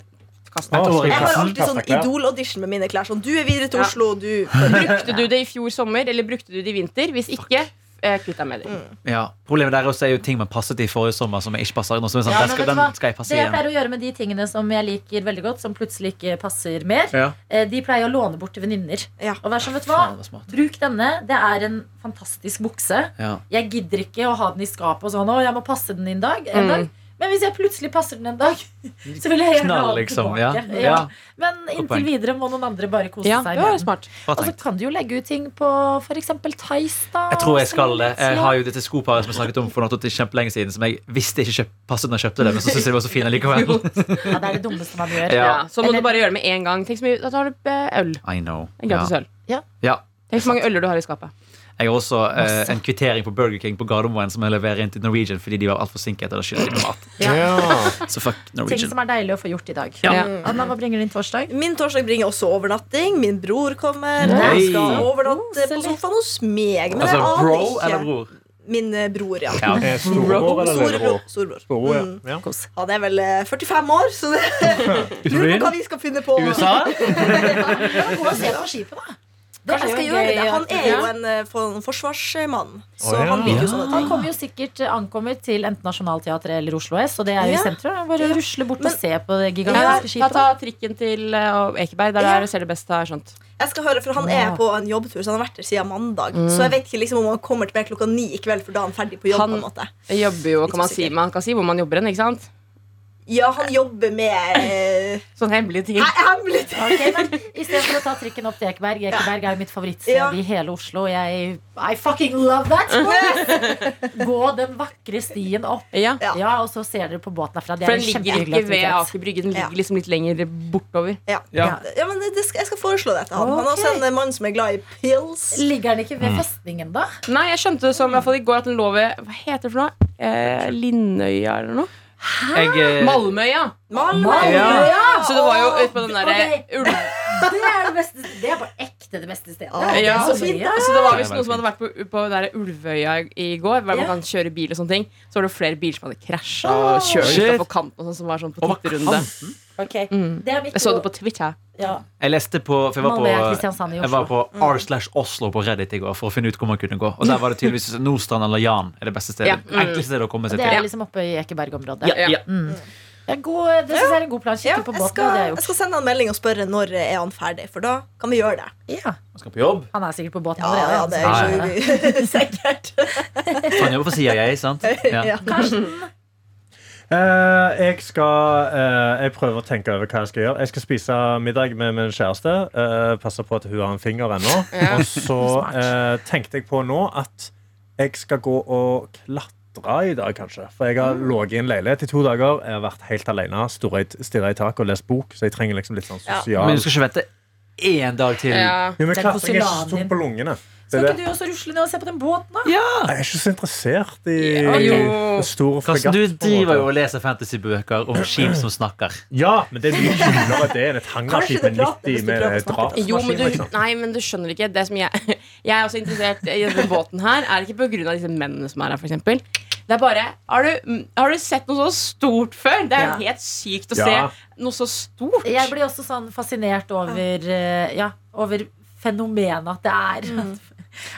S6: Kast
S5: Ja,
S6: den.
S4: Jeg har alltid sånn. Idol-audition med mine klær. Sånn, du er videre til
S6: Ja.
S4: Oslo, du
S6: Brukte du det i fjor sommer, eller brukte du det i vinter? Hvis ikke, eh, kvitt deg med det.
S5: Ja. Problemet der også er jo ting man passet i forrige sommer, som jeg ikke passer nå. Som er sånn,
S3: Ja,
S5: den, skal,
S3: vet
S5: den skal jeg passe
S3: Det jeg
S5: igjen.
S3: pleier å gjøre med de tingene som jeg liker veldig godt, som plutselig ikke passer mer,
S5: Ja.
S3: eh, de pleier å låne bort til venninner.
S4: Ja.
S3: Og vær så vet du hva? Bruk denne. Det er en fantastisk bukse.
S5: Ja.
S3: Jeg gidder ikke å ha den i skapet og sånn. Å, jeg må passe den en dag. En
S6: Mm.
S3: dag. Men hvis jeg plutselig passer den en dag, så vil jeg gjerne
S5: Knall,
S3: ha den
S5: liksom.
S3: tilbake.
S5: Ja. Ja.
S3: Men inntil videre må noen andre bare kose
S6: Ja,
S3: seg med den. Og så kan du jo legge ut ting på f.eks. Theis.
S5: Jeg tror jeg skal det. Jeg har jo dette skoparet som jeg snakket om for noe til kjempelenge siden, som jeg visste ikke passet når jeg kjøpte det, men så syns jeg det var så fin likevel.
S3: Ja, det er det dummeste man gjør.
S6: Så må
S3: Eller-
S6: du bare gjøre det med en gang. Tenk så mye, Da tar du eh, øl.
S5: I know.
S6: En
S5: Ja.
S6: gratis øl.
S5: Ja.
S6: Tenk så mange øler du har i skapet.
S5: Jeg har også eh, en kvittering på Burger King på Gardermoen som jeg leverer inn til Norwegian fordi de var altfor sinket. Og da skylder de meg mat.
S3: Ja.
S5: Så fuck Norwegian.
S3: Ting som er deilig å få gjort i dag.
S5: Ja.
S6: Ja.
S3: Anna, hva bringer din torsdag?
S4: Min torsdag bringer også overnatting. Min bror kommer.
S3: Nei.
S4: Han skal overnatte på
S3: Koselig.
S4: sofaen hos meg. Men
S5: Altså
S4: jeg aner
S5: bro
S4: ikke.
S5: eller bror?
S4: Min eh, bror, ja.
S5: Ja.
S2: Eh, Storebror eller lillebror?
S4: Storebror.
S2: Storebror,
S4: Mm.
S2: ja. ja.
S4: Han er vel eh, 45 år, så det lurer på hva vi skal finne på.
S5: USA?
S3: Gå og se på skipet, da. Det
S4: Kanskje jeg skal gjøre det. Han er jo en eh, for- forsvarsmann, så
S2: oh, ja.
S4: han liker jo sånne ting.
S3: Han kommer jo sikkert ankommet til enten Nationaltheatret eller Oslo S, og det er jo i sentrum. Bare rusle bort
S4: Men-
S3: og se på det gigantiske
S6: ta,
S3: skipet.
S6: ta trikken til eh, Ekeberg. Det er
S4: det
S6: der du ser det beste. Har jeg skjønt.
S4: Jeg skal høre, for Han er på en jobbtur, så han har vært der siden mandag. Så jeg vet ikke liksom om han kommer tilbake klokka ni i kveld, for da er han ferdig på jobb.
S6: Han-
S4: på en måte
S6: jobber jo, kan man, si, man kan si hvor man jobber hen, ikke sant?
S4: Ja, han jobber med eh,
S6: Sånn hemmelige ting.
S4: Hæ, hemmelige ting!
S3: Okay, men Istedenfor å ta trikken opp til Ekeberg Ekeberg er jo mitt favorittsted
S4: Ja.
S3: i hele Oslo. Jeg I fucking love that! place! Gå den vakre stien opp.
S6: Ja.
S4: Ja.
S3: Og så ser dere på båten herfra. Det
S6: For den ligger ikke ved. Aker Brygge, den
S4: Ja.
S6: ligger liksom litt lenger bortover.
S4: Ja.
S5: Ja.
S4: Ja, men det, skal, Jeg skal foreslå det til han. Han er også en mann som er glad i pills.
S3: Ligger den ikke ved festningen, da?
S6: Nei, jeg skjønte det som i hvert fall i går at den lå ved Hva heter det for noe? Eh, Lindøya eller noe?
S5: Jeg, eh,
S6: Malmøya!
S4: Malmö.
S5: Ja.
S6: Så det var jo ute på den derre
S3: Ok.
S6: ulv...
S3: Det er det beste Det er på ekte det beste stedet.
S4: Ah,
S6: Ja,
S3: så
S6: så,
S3: fint,
S6: så det var
S5: hvis
S6: visst noen som hadde vært på, på der Ulvøya i går, hvor man kan kjøre bil og sånne ting. Så var det flere biler som hadde krasja og kjørt utafor kanten og sånn, som var sånn på tipperunde.
S5: Kanten?
S3: Ok,
S6: Mm.
S3: det er mitt
S6: Jeg så det på Twitter.
S3: ja.
S5: Jeg leste på For jeg var på jeg var på r slash Oslo på Reddit i går for å finne ut hvor man kunne gå. Og der var det tydeligvis Nordstrand eller Jan er det beste stedet.
S6: Ja. Mm.
S5: Enkleste stedet å komme seg til.
S3: Det er liksom oppe i Ekeberg-området.
S5: Ja, ja.
S3: Mm. Det, god, det synes jeg er en god plan.
S4: Ja,
S3: Kikke på
S4: jeg, skal,
S3: jeg, er
S4: jeg skal sende han melding og spørre når er han ferdig, for da kan vi gjøre det.
S3: Ja,
S5: Man skal på jobb.
S3: han er sikkert på båten
S4: Ja,
S3: allerede.
S4: ja,
S3: han
S4: det er
S5: Ja,
S3: er
S4: sikkert.
S5: Han jobber for CIA, sant? Ja.
S4: Ja.
S3: Karsten,
S2: Eh, jeg skal uh, Jeg prøver å tenke over hva jeg skal gjøre. Jeg skal spise middag med min kjæreste. Uh, passe på at hun har en finger ennå.
S6: Ja.
S2: Og så uh, tenkte jeg på nå at jeg skal gå og klatre i dag, kanskje. For jeg har ligget i en leilighet i to dager. Jeg har vært helt alene, stirra i taket og lest bok. Så jeg trenger liksom litt sånn
S4: Ja.
S5: Men du skal ikke vente én dag til.
S6: Ja.
S2: Jo, men klatring er ikke så tungt på lungene.
S3: Skal ikke du også rusle ned og se på den båten, da?
S5: Ja!
S2: Jeg er ikke så interessert i
S6: Ja, store
S2: en stor fregatt.
S5: du driver jo og leser fantasybøker om skip som snakker.
S2: Ja, men det er mye kulere det enn et hangarskip med
S4: prater
S2: 90 med drapsmaskin.
S6: Nei, men du skjønner ikke det som jeg Jeg er også interessert i denne båten her. Er ikke pga. disse mennene som er her, f.eks. Det er bare har du, har du sett noe så stort før? Det er
S3: Ja.
S6: helt sykt å
S2: Ja.
S6: se noe så stort.
S3: Jeg blir også sånn fascinert over, eh, ja, over fenomenet at det er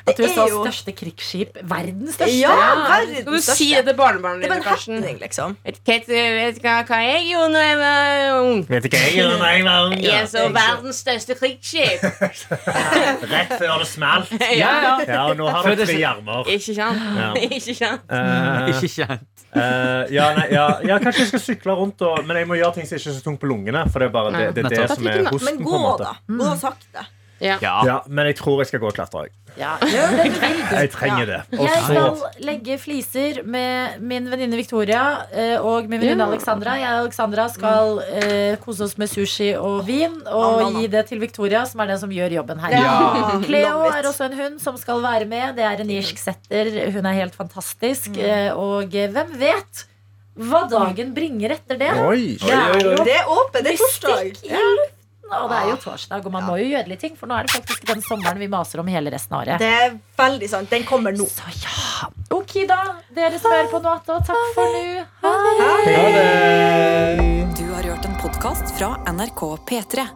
S3: At
S4: Det
S3: USAs
S4: jo-
S3: største krigsskip, verdens største
S4: Ja, verdens
S6: Skal du
S4: største.
S6: si det til barnebarnet ditt,
S4: en
S6: Karsten?
S4: liksom.
S6: Vet ikke vet ikke hva, hva jeg gjorde da jeg var ung.
S2: Vet ikke jeg gjorde eller jeg var ung.
S6: Jeg så verdens største krigsskip.
S2: Rett før det smalt.
S6: ja, ja.
S2: Ja, og nå har du tre armer.
S6: Ikke sant?
S2: Ja.
S6: Ikke sant?
S2: Uh,
S5: Ikke
S2: eh, ja, nei, ja, ja, kanskje jeg skal sykle rundt, og, men jeg må gjøre ting som ikke er så tungt på lungene. For det er bare det, det, det,
S5: det
S2: som er hosten.
S4: Men
S2: på
S4: gå,
S2: en måte.
S4: da. Gå sakte.
S6: Ja.
S5: Ja.
S2: Ja, men jeg tror jeg skal gå og klatre. jeg.
S3: Ja.
S2: Jeg trenger det. Og
S3: Jeg skal legge fliser med min venninne Victoria eh, og min venninne
S6: Ja.
S3: Alexandra. Jeg og Alexandra skal uh, kose oss med sushi og vin og gi det til Victoria, som er den som gjør jobben her.
S5: Ja.
S3: Cleo er også en hund som skal være med. Det er en irsk setter. Hun er helt fantastisk.
S4: Mm.
S3: Eh, Og hvem vet hva dagen bringer etter det?
S2: Oi!
S3: Det er jo
S4: Det er åpent. Det er torsdag.
S3: luften. Og det er jo torsdag, og man må jo gjøre litt ting, for nå er det faktisk den sommeren vi maser om hele resten av året.
S4: Det er veldig sant. Den kommer nå.
S3: Så ja. Ok, da. Dere som hører på Noato, takk for nå. Ha det.
S2: Ha det!
S1: Du har hørt en podkast fra NRK P3.